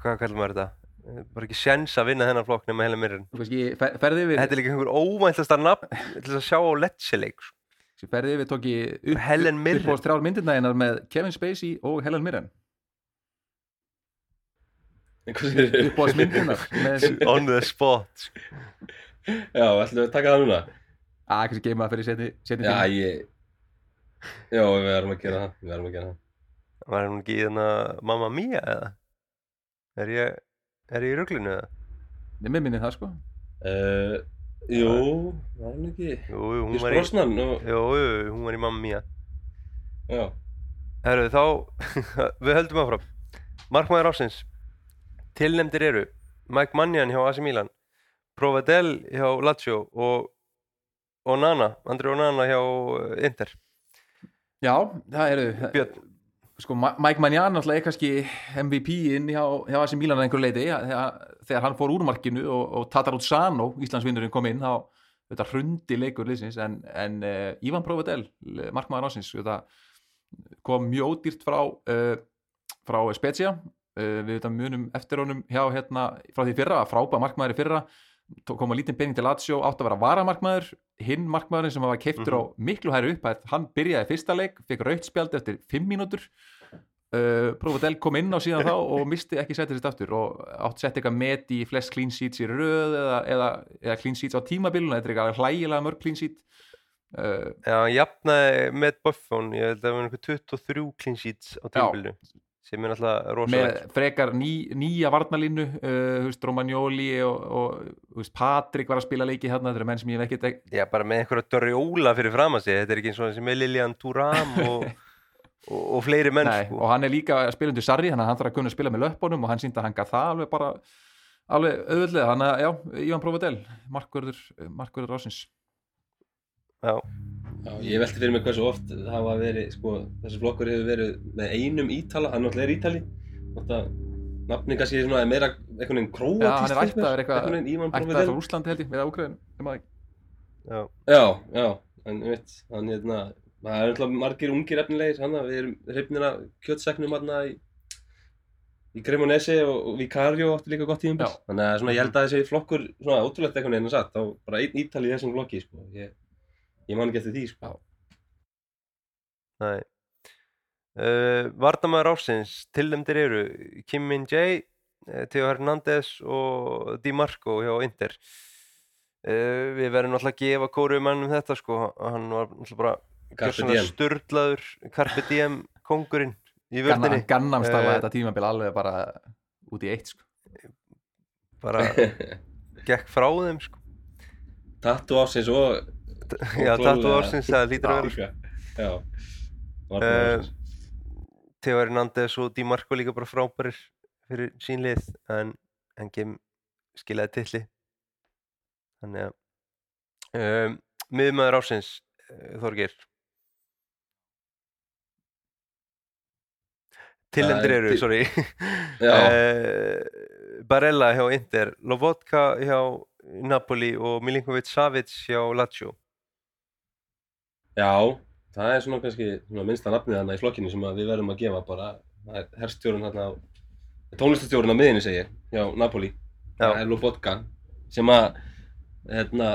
hvað kallar maður þetta Eh, bara ekki sjens að vinna þennan flokk nema Helen Mirren Þú veist, ég fer- þetta er líka einhver óvæntasta nafn til þess að sjá á Lecce-leik sko. ferði yfir tók ég upp, Helen Mirren. upp á þrjár myndirna hennar með Kevin Spacey og Helen Mirren upp á myndirnar með, on the spot sko. Já, ætlum við að taka það núna að kannski geima það fyrir setni, setni Já, tíma. ég Já, við verðum að gera það Við verðum að gera það Var hún ekki í þarna Mamma Mia eða? Er ég, er ég í ruglinu eða? Nei, mér minni það sko uh, Jú, var hann ekki Jú, jú, hún Pírs var í, Brosnan og, jú, jú, hún var í Mamma Mia. Já, Herru, þá, við höldum áfram. Markmaður ásins. Tilnefndir eru Mike Mannion hjá AC Milan, Provedel hjá Lazio og Onana, Andri Onana hjá eh, Inter. Já, það eru Björn. sko, Mike Mannion náttúrulega er kannski MVP-inn hjá, hjá AC Milan að einhver leiti þegar, þegar hann fór úr markinu og, og Tatar Sano, Íslandsvinnurinn kom inn þá þetta hrundi leikur liðsins en, en uh, Ivan Provedel markmaður ásins þetta kom mjög ódýrt frá uh, frá Spezia uh, við þetta munum eftir honum hjá hérna frá því fyrra, frábæð markmaður í fyrra tó- kom að lítinn pening til Lazio átt að vera varamarkmaður hinn markmaðurinn sem var keiftur á miklu hæri upp hann byrjaði fyrsta leik, fekk rautt spjald eftir 5 mínútur. Uh, Provedel kom inn á síðan þá og misti ekki setið sitt aftur og átt sett eitthvað met í flest clean sheets í röð eða, eða, eða clean sheets á tímabilun þetta er eitthvað hlægilega mörg clean sheet. Uh, Já, jafnaði með Buffon, ég held að það var einhver 23 clean sheets á tímabilinu, sem er náttúrulega með rosalegt. frekar ný, nýja varnalínu uh, Romagnoli og, og veist, Patrik var að spila leiki hérna þetta eru menn sem ég hef ekkert Já, bara með einhverja Doriola fyrir fram að sig, þetta er ekki eins og þessi með Lilian Thuram og, og, og fleiri menn, Nei, sko. og hann er líka spilandur Sarri þannig að hann þarf að kunna spila með löppunum og hann sýndi að hann gaf það alveg bara alveg auðvöldlega, þannig að já, Ivan Provedel markvörður ásins Já, Já, ég velti fyrir mig hversu oft það hafa verið, sko, þessi flokkur hefur verið með einum ítala, hann náttúrulega er ítali Þetta nafni kannski svona er meira einhvern veginn króatist Já, hann er ættaður eitthvað- Provedel frá Úslandi held ég, eða Úkræðin já, Já, já, en ég veit, hann hérna, það er náttúrulega margir ungir efnilegir, hann við erum hrifnir af kjötseknum hann í, í Cremonese og, og Vicario átti líka gott tíðum Já. Þannig að svona, ég held að þessi flokkur, svona ótrúlegt einhvern ég, man ekki eftir því, sko. nei. Uh, Vardamaður ásins, tilnæmdir eru Kim Min-jae, eh, Theo Hernández og Di Marco hjá Inter. Uh, við verðum náttúrulega að gefa kóru mannum þetta, sko. Hann var náttúrulega bara sturlaður Carpe Diem kongurinn í Ganna, vördinni. Gannamstala Eh, þetta tímabil alveg bara út í eitt sko. Bara gekk frá þeim, sko. Tattu ásins og... Já, tattu ársins, það lítur að vera. Já. Eh, Varnarmaður ársins. Theo Hernández og Di Marco líka bara frábærir fyrir sín lið en, en Kim skilaði tilli þannig að um, miðmaður ásins uh, Þorgir Tillendir Það er eru, sorry Barella hjá Inter Lobotka hjá Napoli og Milinkovic Savic hjá Lazio Já, það er svona kannski svona minnsta nafnið þarna í flokkinu sem að við verðum að gefa bara það er herstjórun þarna tónlistastjórun á miðinni segi ég, hjá Napoli Já. það er Lobotka sem að hérna,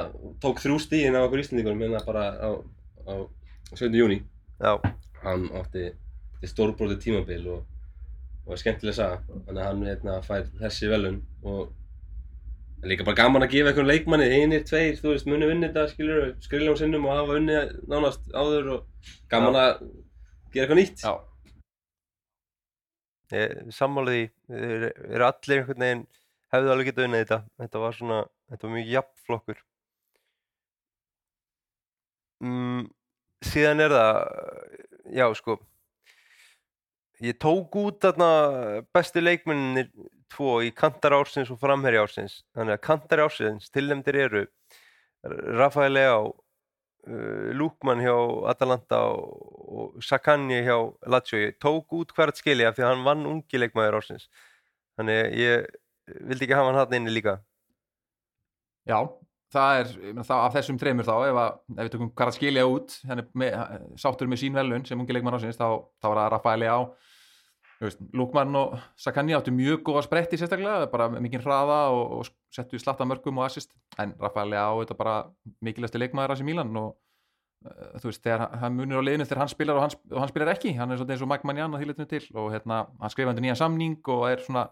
tók þrjú stíðin á okkur Íslandingunum hérna bara á, á 7. júni Já, hann átti, stórbrótið tímabil og, og er skemmtileg saga þannig að hann hérna, fær þessi velun og það er líka bara gaman að gefa einhvern leikmanni einir, tveir, þú veist, muni vinni þetta skilur, skriljum sinnum og hafa unnið nánast áður og gaman að gera eitthvað nýtt. Já, ég sammála því þeir eru allir einhvern veginn hefðu alveg getað unnið þetta. Þetta var svona, þetta var mjög jafn flokkur. Mm, síðan er það já sko ég tók út þarna bestu leikmennir tvo í kantar ársins og framherja ársins. Þannig að kantar ársins tilnefndir eru Rafael Leao uh, Lukman hjá Atalanta og, Sakanje hjá Lazio. Tók út hvert skilja því að hann vann ungi leikmaður ársins. Þannig ég vildi ekki hafa hann hann inni líka. Já það er, það, af þessum þreymur þá ef, að, ef við tökum hvað að skilja út með, sáttur með sín velun sem ungi leikmann ásins þá, þá var það Rafaeli á Lúkmann og Sakani áttu mjög góða spretti sérstaklega, bara mikinn hraða og, og settu slatta mörgum og assist. En Rafaeli á þetta bara mikilvægsti leikmaður hans í Mílan og uh, þú veist, þegar hann- munir á liðinu þegar hann spilar og hann, og hann spilar ekki, hann er svolítið eins og Mike Mannian að þýletinu til og hérna, hann skrifa undir nýjan samning og er svona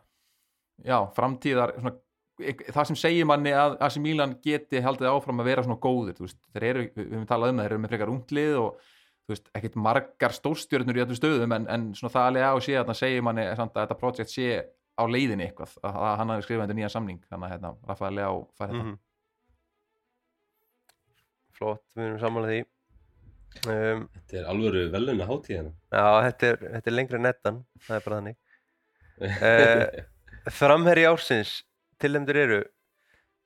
já, framtíðar svona það sem segir manni að AC Milan geti haldið áfram að vera svona góðir þú veist, þeir eru, við höfum talað um það, þeir eru með frekar unglið og þú veist, ekkert margar stórstjörnur í öllum stöðum en, en svona það alveg á að sé að það segir manni samt að þetta projekt sé á leiðinni eitthvað, að, að hann hafi skrifað þetta nýja samning þannig að hérna, Rafael Leá fær þetta Mhm. Flott, við erum samanlega því um, Þetta er alvöru veluna hátíðina. Já, þetta er, þetta er lengra en nettan það er bara þannig Eh, Framherri ársins tilnefndir eru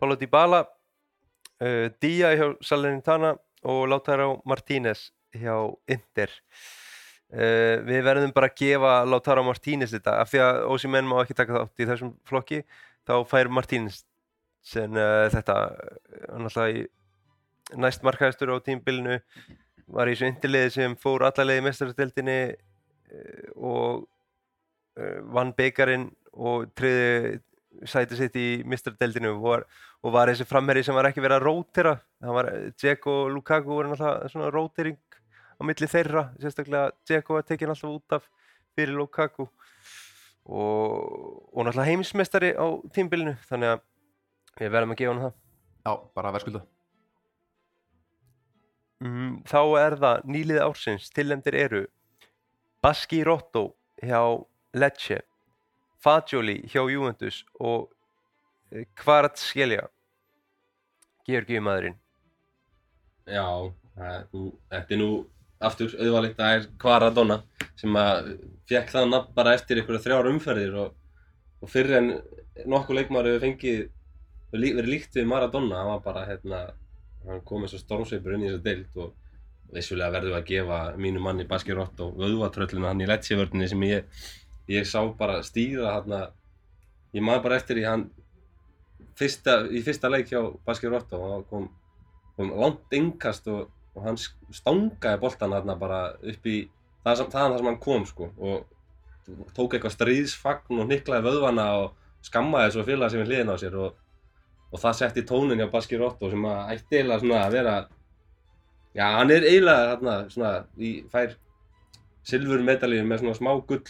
Paulo Dybala uh, Dia hjá Salernitana og Lautaro Martínez hjá Inter. Uh, Við verðum bara að gefa Lautaro Martínez þetta af því að Ósimenn má ekki taka þátt í þessum flokki þá fær Martínez sem uh, þetta uh, hann alltaf í næst markaðistur á tímbilinu var í þessu indirliði sem fór allarleiði mestarastildinni og uh, vann beigarinn og triði sæti sitt í mistradeldinu og og var þessi framherri sem var ekki verið að rótera. Það var Dzeko og Lukaku voru náttúrulega svona rótering á milli þeirra sérstaklega Dzeko var tekin alltaf út af fyrir Lukaku. Og, og náttúrulega heimsmeistari á tímbilinu þannig að við verðum að gefa hann það. Já, bara verðskulda mm, þá er það nýlið ársins. Tilnefndir eru Baski Rotto hjá Lecce Fagioli hjá Juventus og Kvaratskhelia Georgiumadurinn Já, það nú, þetta er nú aftur auðvalið, það er Kvaradonna sem að fekk það nafn bara eftir einhverja þrjár umferðir og, og fyrir en nokkuð leikmaður hefur fengið verið lí- verið líkt við Maradona, hann var bara hérna, hann kom eins og stormsveipur inn í þessa deild og vissulega verðum við að gefa mínu manni Baski Rotto vöðvatröllinu hann í Lecce-vörninni sem ég, ég sá bara stýra hérna, ég maður bara eftir í hann fyrsta, í fyrsta leik hjá Baski Rotto og kom kom langt innkast og, og hann stangaði boltan þarna bara upp í það sem, það sem hann kom sko og tók eitthvað stríðsfagn og niklaði vöðvana og skammaði svo félag sem við hliðin á sér og, og það setti tónin hjá Baski Rotto sem að ætti eiginlega svona að vera já, hann er eiginlega þarna svona í fær silfur medalíu með svona smá gull.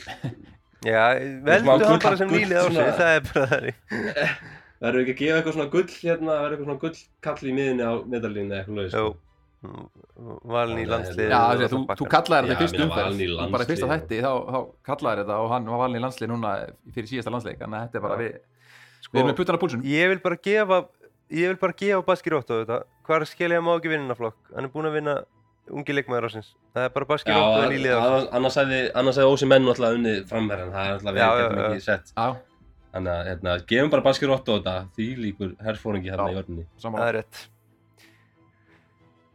Já, veldu hann bara sem nýlið ársins, svona- það er bara þannig. Verður ekki að gefa eitthvað svona gull hérna verður eitthvað svona gull kall í miðinni á medalíunni eða eitthvað Jú, valin í landslið Já, þú, þú kallaðir Já, þetta í fyrstu ég meina, umferð bara í fyrsta þætti, þá, þá kallaðir þetta og hann var valin í landslið núna fyrir síðasta landsleik. Þannig að þetta er bara við, við Sko, erum með puttan á púlsun ég vil bara gefa ég vil bara gefa Baski Rótto þetta. Hvað er skilja má ekki vinna flokk? Hann er búinn að vinna ungi leikmaður ásins það er bara Baski Já, Rótto en nýlið ársins. annars- hefði, annars hefði Ósi menn alltaf unnið framherjan, það er alltaf við getum já, ekki sett. Já, Þannig að, hérna, gefum bara Baski Rotto þetta,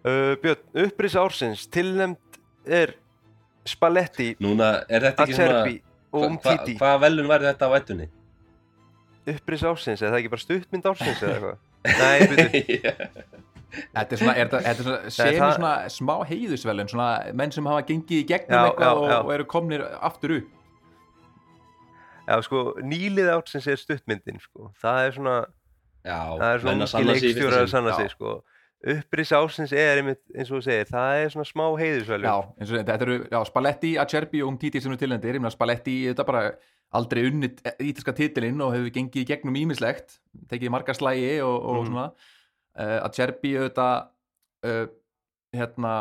uh, Björn, upprís ársins tilnæmt er Spalletti, Núna, er þetta ekki svona, Acerbi og hva- Umtiti. hvaða velun væri þetta á ettunni? upprís ársins, er það ekki bara stuttmynd ársins eða eitthvað? Nei, byrju, Þetta er svona, er, þetta- þetta er svona, sem það- svona smá heiðusvelun svona menn sem hafa gengið í gegnum Já, eitthvað já, já. Og, eru komnir aftur upp. Já sko, nýlið ársins er stuttmyndin sko, það er svona Já, það er svona leikstjórar að sanna sig sko upprís ársins er einmitt, eins og þú segir það er svona smá heiðusvelun Já, eins og þetta eru já, Spalletti, Acerbi og Umtiti sem eru tilhendir ég meina Spalletti, þetta bara aldrei unnit ítalska titilinn og hefur gengið gegnum ímislegt, tekið marga slægi og, og Mhm. svona uh, Acerbi auðvitað uh, hérna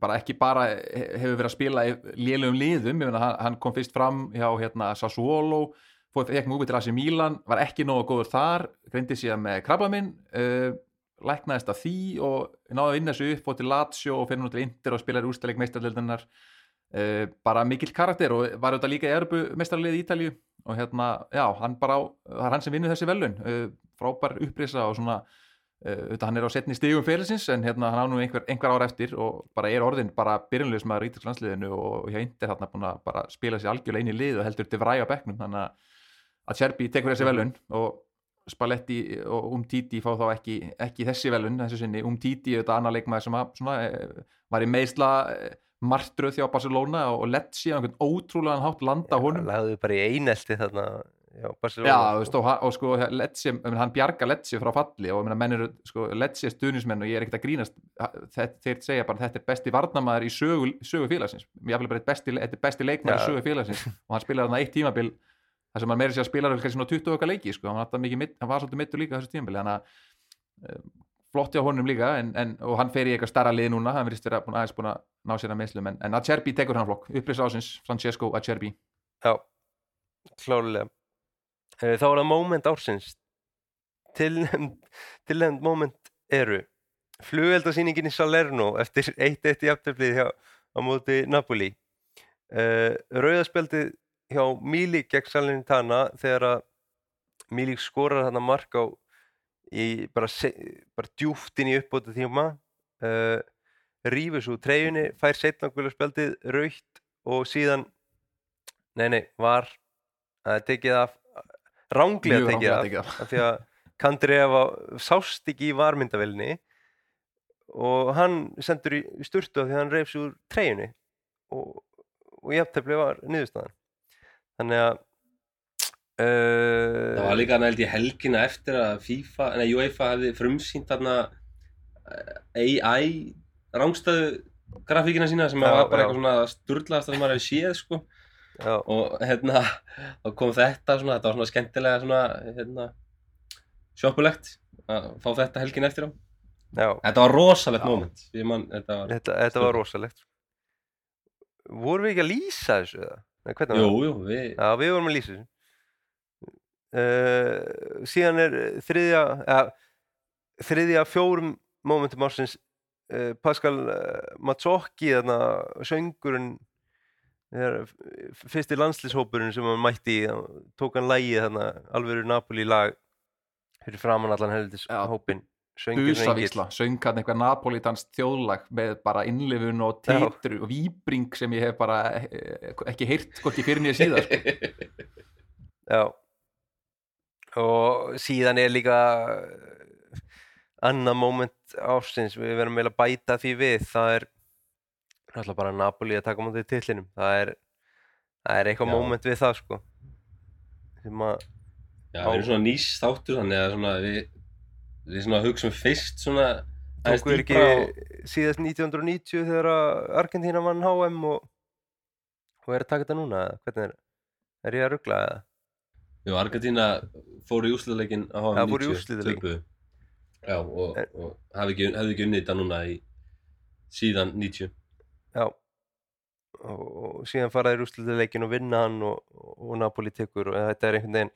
bara ekki bara he- hefur verið að spila í lélugum liðum, ég meina hann, hann kom fyrst fram hjá hérna Sassuolo fór ekki múið til AC Milan, var ekki nógu góður þar, greindi síðan með krabbaminn uh, læknaðist af því og náði að vinna þessu upp, fór til Lazio og fyrir til Inter og spilaði úrstæleik meistarleildarinnar uh, bara mikill karakter og var auðvitað líka Erbu meistarleið í Ítalíu og hérna, já, hann bara á, það er hann sem vinnur þessi velun uh, frábær upprisa og svona uh, hann er á setni stigum fyrirsins en hérna hann á nú einhver, einhver ár eftir og bara er orðin bara byrjunlegs maður í Ítalslandsliðinu og hjá Inter hann búin að spila sér algjörlega inn í lið og heldur til fræga bekknum þannig að Cherby tekur þessi velun og Spalletti og Umtiti fá þá ekki, ekki þessi velun þessu sinni, Umtiti auðvitað annar leikmaður sem að, svona, eh, var í meðsla martröð hjá Barcelona og Lecce á einhvern ótrúlegan hátt landa á honum. lagðu bara í einelti þarna já, Já, veist, og, og sko meina, hann bjarga Lecce frá falli og ég meina, menn eru, sko, Lecce er stuðnismenn og ég er ekkert að grínast. Þeir, segja bara þetta er besti varnamaður í sögu, sögu félagsins. Ég vil bara þetta besti, þetta er besti leikmaður í Já. sögu félagsins. Og hann spilaði þarna eitt tímabil það sem hann meiri sér að spila kannski svona 20 okkar leiki sko. hann, mikið hann var svolítið mittur líka þessu tímabili þannig að um, flott hjá honum líka en, en, og hann fer í eitthvað starra lið núna hann verðist vera aðeins búin að ná sér að meðslum en, en Acerbi tekur hann flokk, upplýs ásins Francesco Acerbi Já, klálega. Eh, Þá er það moment ársins. Tilnefnd moment eru flugeldasýningin í Salerno eftir 1-1 í afturflið á móti Napoli. Uh, Rauðaspjaldið hjá Mílik gegn Salernitana þegar að Mílik skorar þarna mark á í bara, bara djúft inn í uppbóta tíma uh, rífur svo úr treyjunni, fær setna gula spjaldið raukt og síðan nei nei, var uh, tekið af ránglega tekið af af. af því að Kandreva sást ekki í varmyndavelni og hann sendur í sturtu af því að hann reyfs úr treyjunni og, og jafntefli var niðurstaðan þannig að uh, Það var líka nælt í helgina eftir að FIFA, nei UEFA hefði frumsýnt þarna eh, AI rángstæðu grafíkina sína sem Já, var bara já. eitthvað svona sturlaðast sem maður hefði séð sko. Já, og hérna þá kom þetta svona, þetta var svona skemmtilega svona hérna sjoppulegt að fá þetta helgin eftir á. Já, Þetta var rosalegt moment man, þetta var þetta, þetta var rosalegt. Vorum við ekki að lýsa þessu eða? Jú, jú, við Já, við vorum að lýsa þessu. Uh, síðan er þriðja ja, þriðja fjórum momentum ársins uh, Pascal uh, Mazzocchi þarna söngurinn fyrsti landslýshópurinn sem hann mætti í, tók hann lægið þarna alveg Napoli lag fyrir framan allan heldur Já. Busavísla, söng hann eitthvað Napolitans þjóðlag með bara innlifun og Já. titru og víbring sem ég hef bara eh, ekki heyrt hvorki fyrir nýja síðar sko. Já og síðan er líka eh, annað moment ársins við verðum vel að bæta því við það er náttúrulega bara Napoli að taka mútið tillinum það er, það er eitthvað Já. moment við það sko sem að Já, við erum svona nýs þáttur þannig að svona við við svona hugsum fyrst svona aðeins tóku er ekki á- síðast 1990 þegar að Argentína vann HM og, og er að taka þetta núna hvernig er, er ég að ruggla eða Jú, Argentína fór í úrslitaleikin á HM Já, fór í 90, úrslitaleikinn. töpuðu. Já, og, En- og hefði ekki, ekki unnið þetta núna í síðan 90 Já og, og síðan fara þeir úrslitaleikin og vinna hann og, og Napoli tekur og þetta er einhvern veginn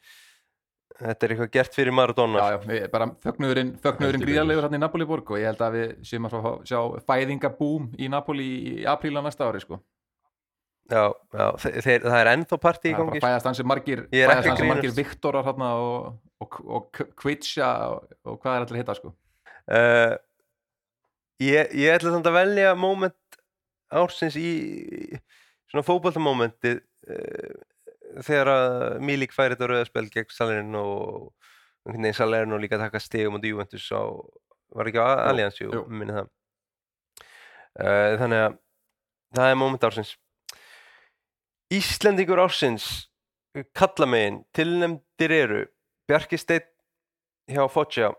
þetta er eitthvað gert fyrir Maradona já, já, við, bara fögnuðurinn, gríðarlegur hann í Napoli borg og ég held að við séum að fá, sjá fæðingabúm í Napoli í apríl á næsta ári sko. já, já, þe- þeir, það er ennþá partí í það er gangi bara fæðast hansi margir Ég fæðast ekki að hansi margir. Viktorar hérna og, og, og Kvitsja og, og hvað er allir hitta sko. uh, ég, ég ætla samt að velja moment ársins í svona fótboltamomentið uh, þegar að Mílik færi þetta rauðaspel gegn Salerno og einhvern veginn Salerno líka taka stigum og Juventus á, var ekki á Allianz, jú, minni það. Uh, þannig að það er moment ársins. Íslendingur ársins kalla megin, tilnefndir eru Bjarki Steinn hjá Foggia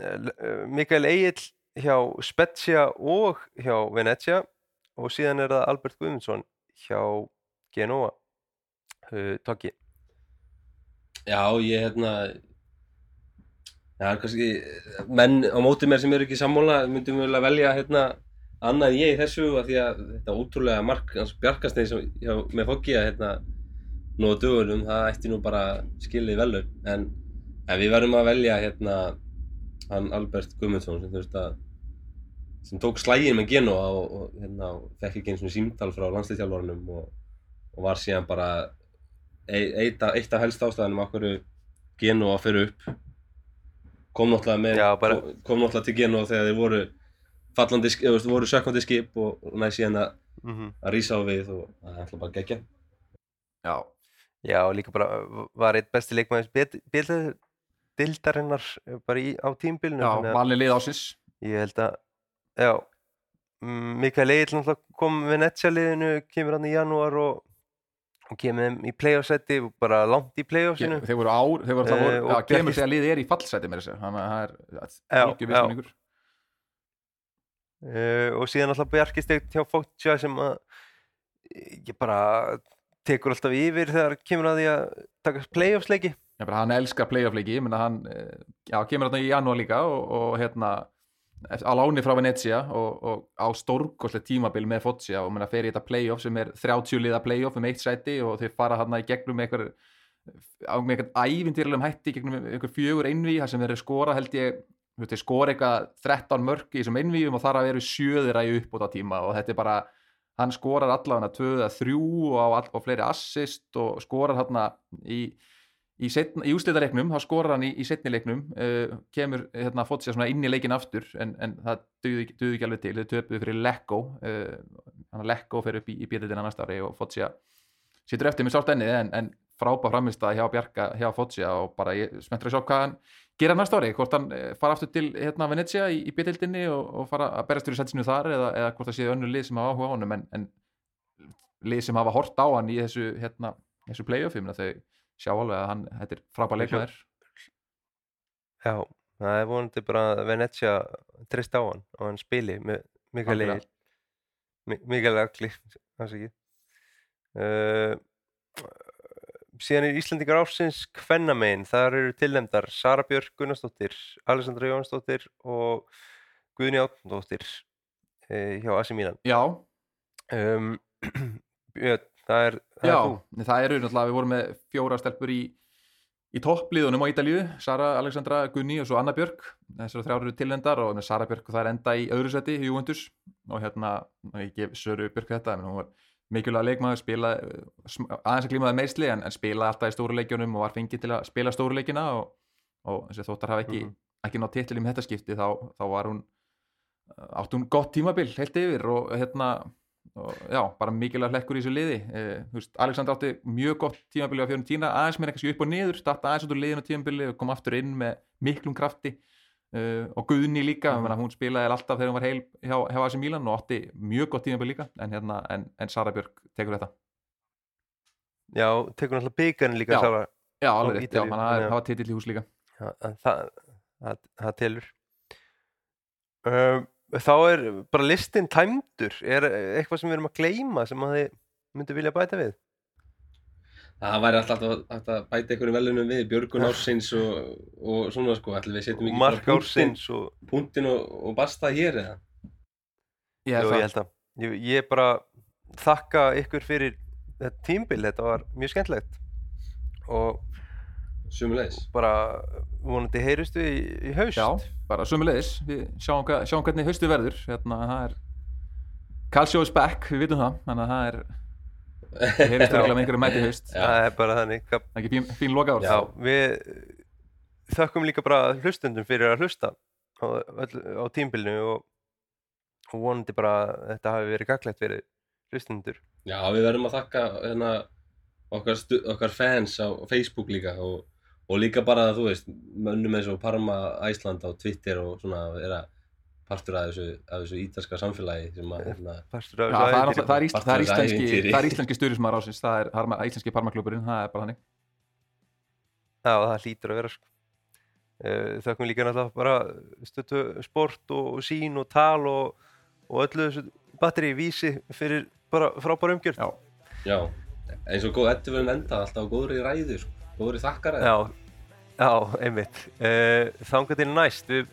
eh, eh, Mikael Egil hjá Spezia og hjá Venezia og síðan er það Albert Guðmundsson hjá Genoa uh, Toggi? Já, ég hérna Já, kannski menn á móti mér sem eru ekki sammála myndum við vilja velja hérna annað ég í þessu af því að þetta ótrúlega mark hans bjarkastegi sem hjá, með fokki að hérna á dögunum, það ætti nú bara skilið velun en, en við verðum að velja hérna hann Albert Guðmundsson sem veist að sem tók slægin með Genoa og, og hérna fekk ekki eins og símtal frá landslýstjálfarnum og, og var síðan bara eitt af, eitt af helst ástæðanum af hverju Genoa fyrir upp kom náttúrulega með Já, bara- kom, náttúrulega til Genoa þegar þeir voru fallandi, eða, voru sökkvandi skip og, næst síðan að, mm -hmm. að rísa á við og það er alltaf bara geggja já, Já, líka bara var eitt besti leikmaður bildarinnar bara í, á tímbilinu já valin lið ásins ég held að já, Mikael Egil náttúrulega kom Venezia liðinu kemur hann í janúar og, og kemur þeim í playoff-seti og bara langt í playoffsinu. Þeir voru ár, þeir voru Eh, það voru, já, kemur þegar liðið er í fallseti með þessu, þannig að það er Já, algjör já. vissminningur uh, og síðan alltaf Bjarki stegt hjá Foggia sem að ég bara tekur alltaf yfir þegar kemur að því að taka playoffs leiki. Já, bara hann elskar playoff-leiki, hann eh, já, kemur þarna í janúar líka og, og hérna á láni frá Venezia og, og á stórkoslega tímabil með Foggia og í þetta playoff sem er 30 liða playoff um eitt sæti og þeir fara hann í gegnum með einhver með einhvern ævindýrlegum hætti gegnum einhver fjögur einví þar sem þeir skora held ég skora eitthvað 13 mörg í þessum einvíum og þar að veru sjöðir að uppbúta tíma og þetta er bara hann skorar allavega tvö eða þrjú og á, all, og fleiri assist og skorar hann í í, í úslitareiknum, þá skorar hann í, í setni leiknum uh, kemur hérna fótt sér inn í leikin aftur en, en það duði ekki alveg til. Þau töpuðu fyrir Lekko uh, Lekko fyrir upp í, í bíðitin annars ári og fótt sér sittur eftir með sárt ennið en, en frábær framistað hjá Bjarka hjá fótt sér og bara ég spenntur að sjá hvað hann gera næsta ári, hvort hann eh, fara aftur til hérna Venezia í, í bíðildinni og, og fara að berast fyrir sætsinu þar eða, eða hvort það séu önnur lið sem hafa áhuga á honum en lið sem hafa hort á hann í þessu, hérna, þessu playoffum þau sjá alveg að hann, þetta er frábær leikmaður Já, það er vonandi bara að Venezia treyst á hann og hann spili. Egil Mikael Agli ekki. Uh, síðan er Íslandingar ársins Kvennamein, þar eru tilnefndar Sara Björk Gunnarsdóttir Alessandra Jónsdóttir og Guðni Átnadóttir uh, hjá Asi Mílan Já, um, Björn, það er, það já, er það eru náttúrulega, við vorum með fjóra stelpur í, í toppliðunum á Ítalíu, Sara, Alexandra, Gunni og svo Anna Björk, þessar þrjár eru tilendar og með Sara Björk það er enda í öðru seti í Juventus. Og hérna, ég gef Söru Björk þetta, en hún var mikilvæg leikmaður, spila aðeins að glímaði meðsli en, en spila alltaf í stóru leikjunum og var fengið til að spila stóru leikina og, og þessi þóttar hafa ekki, Mhm. ekki nátt í þetta skipti þá, þá var hún átt hún gott tímabil heilt yfir og hérna og já, bara mikilvæg hlekkur í þessu liði. Eh, Alexander átti mjög gott tímabili á Fiorentina, aðeins meira kannski upp og niður starta aðeins út úr liðinu tímabili og kom aftur inn með miklum krafti. Uh, og Guðni líka, mm. hún spilaði alltaf þegar hún var heil hjá, hjá AC Milan og átti mjög gott tímabili líka en, hérna, en, en Sara Björk tekur þetta. Já, tekur náttúrulega byggarinn líka Já. Sara. Já, alveg já, hann hafa titill í hús líka. Já, það, það, það telur. Um, þá er bara listin tæmdur. Er eitthvað sem við erum að gleyma sem að þið myndu vilja bæta við? Það væri alltaf að- bæta einhverjum velunum við, Björgun ársins og, og svona sko, ætlum við setjum ekki bara mark ársins og punktin og, og basta hér eða? Ég Jú, held ég held að ég, ég bara þakka ykkur fyrir þetta tímbil, þetta var mjög skemmtilegt. Og Sumulegis. bara vonandi heyrustu í, í haust. Já, bara sömulegis við sjáum, hva, sjáum hvernig haustu verður. Hérna, það er Calcio is back, við vitum það. Þannig að það er við heyrðist regla með einhverju mæti haust. Já. það er bara þannig. Það er ekki fín, fín loka ár Já, við þökkum líka bara hlustundum fyrir að hlusta á, á tímbilinu og, og vonandi bara að þetta hafi verið gaglegt fyrir hlustundur. Já, við verðum að þakka hérna, okkar, stu, okkar fans á Facebook líka og, og líka bara, þú veist, mönnum eins og Parma Æsland á Twitter og svona er að partur af þessu, af þessu ítalska samfélagi sem að, hérna, Partur af Já, þessu það er, náttúrulega- það er, ísl, það er íslenski, það er íslenski stuðnismar ásins, það er harma, íslenski parmaklúburinn, það er bara hannig. Já, það hlýtur að vera sko. Eh, Þökkum líka náttúrulega bara stötu sport og, sín og tal og, og öllu þessu batteri vísi fyrir bara frábæra umgjörð. Já, já, eins og góð ettu verðum enda alltaf á góðri ræðu, sko, góðri þakkaræðu. Já, já, einmitt. Uh, Þangað til næst. Við,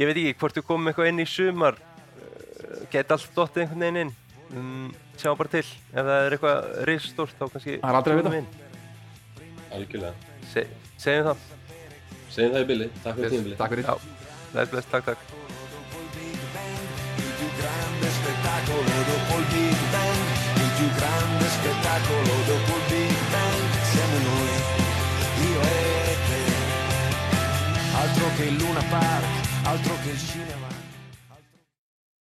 ég veit ekki hvort við komum eitthvað inn í sumar. Uh, Geti allt dottið einhvern veginn inn. Um, sjáum bara til. Ef það er eitthvað risastórt þá kannski Það er aldrei að vita. Algjörlega. Se, segjum það. Segjum það í billi, takk fyrir yes, tímabili. takk fyrir. Já, bless, bless, takk, takk. il più grande spettacolo dopo il Big Bang, il più grande spettacolo dopo il Big Bang, altro che il Luna Park, altro che il cinema.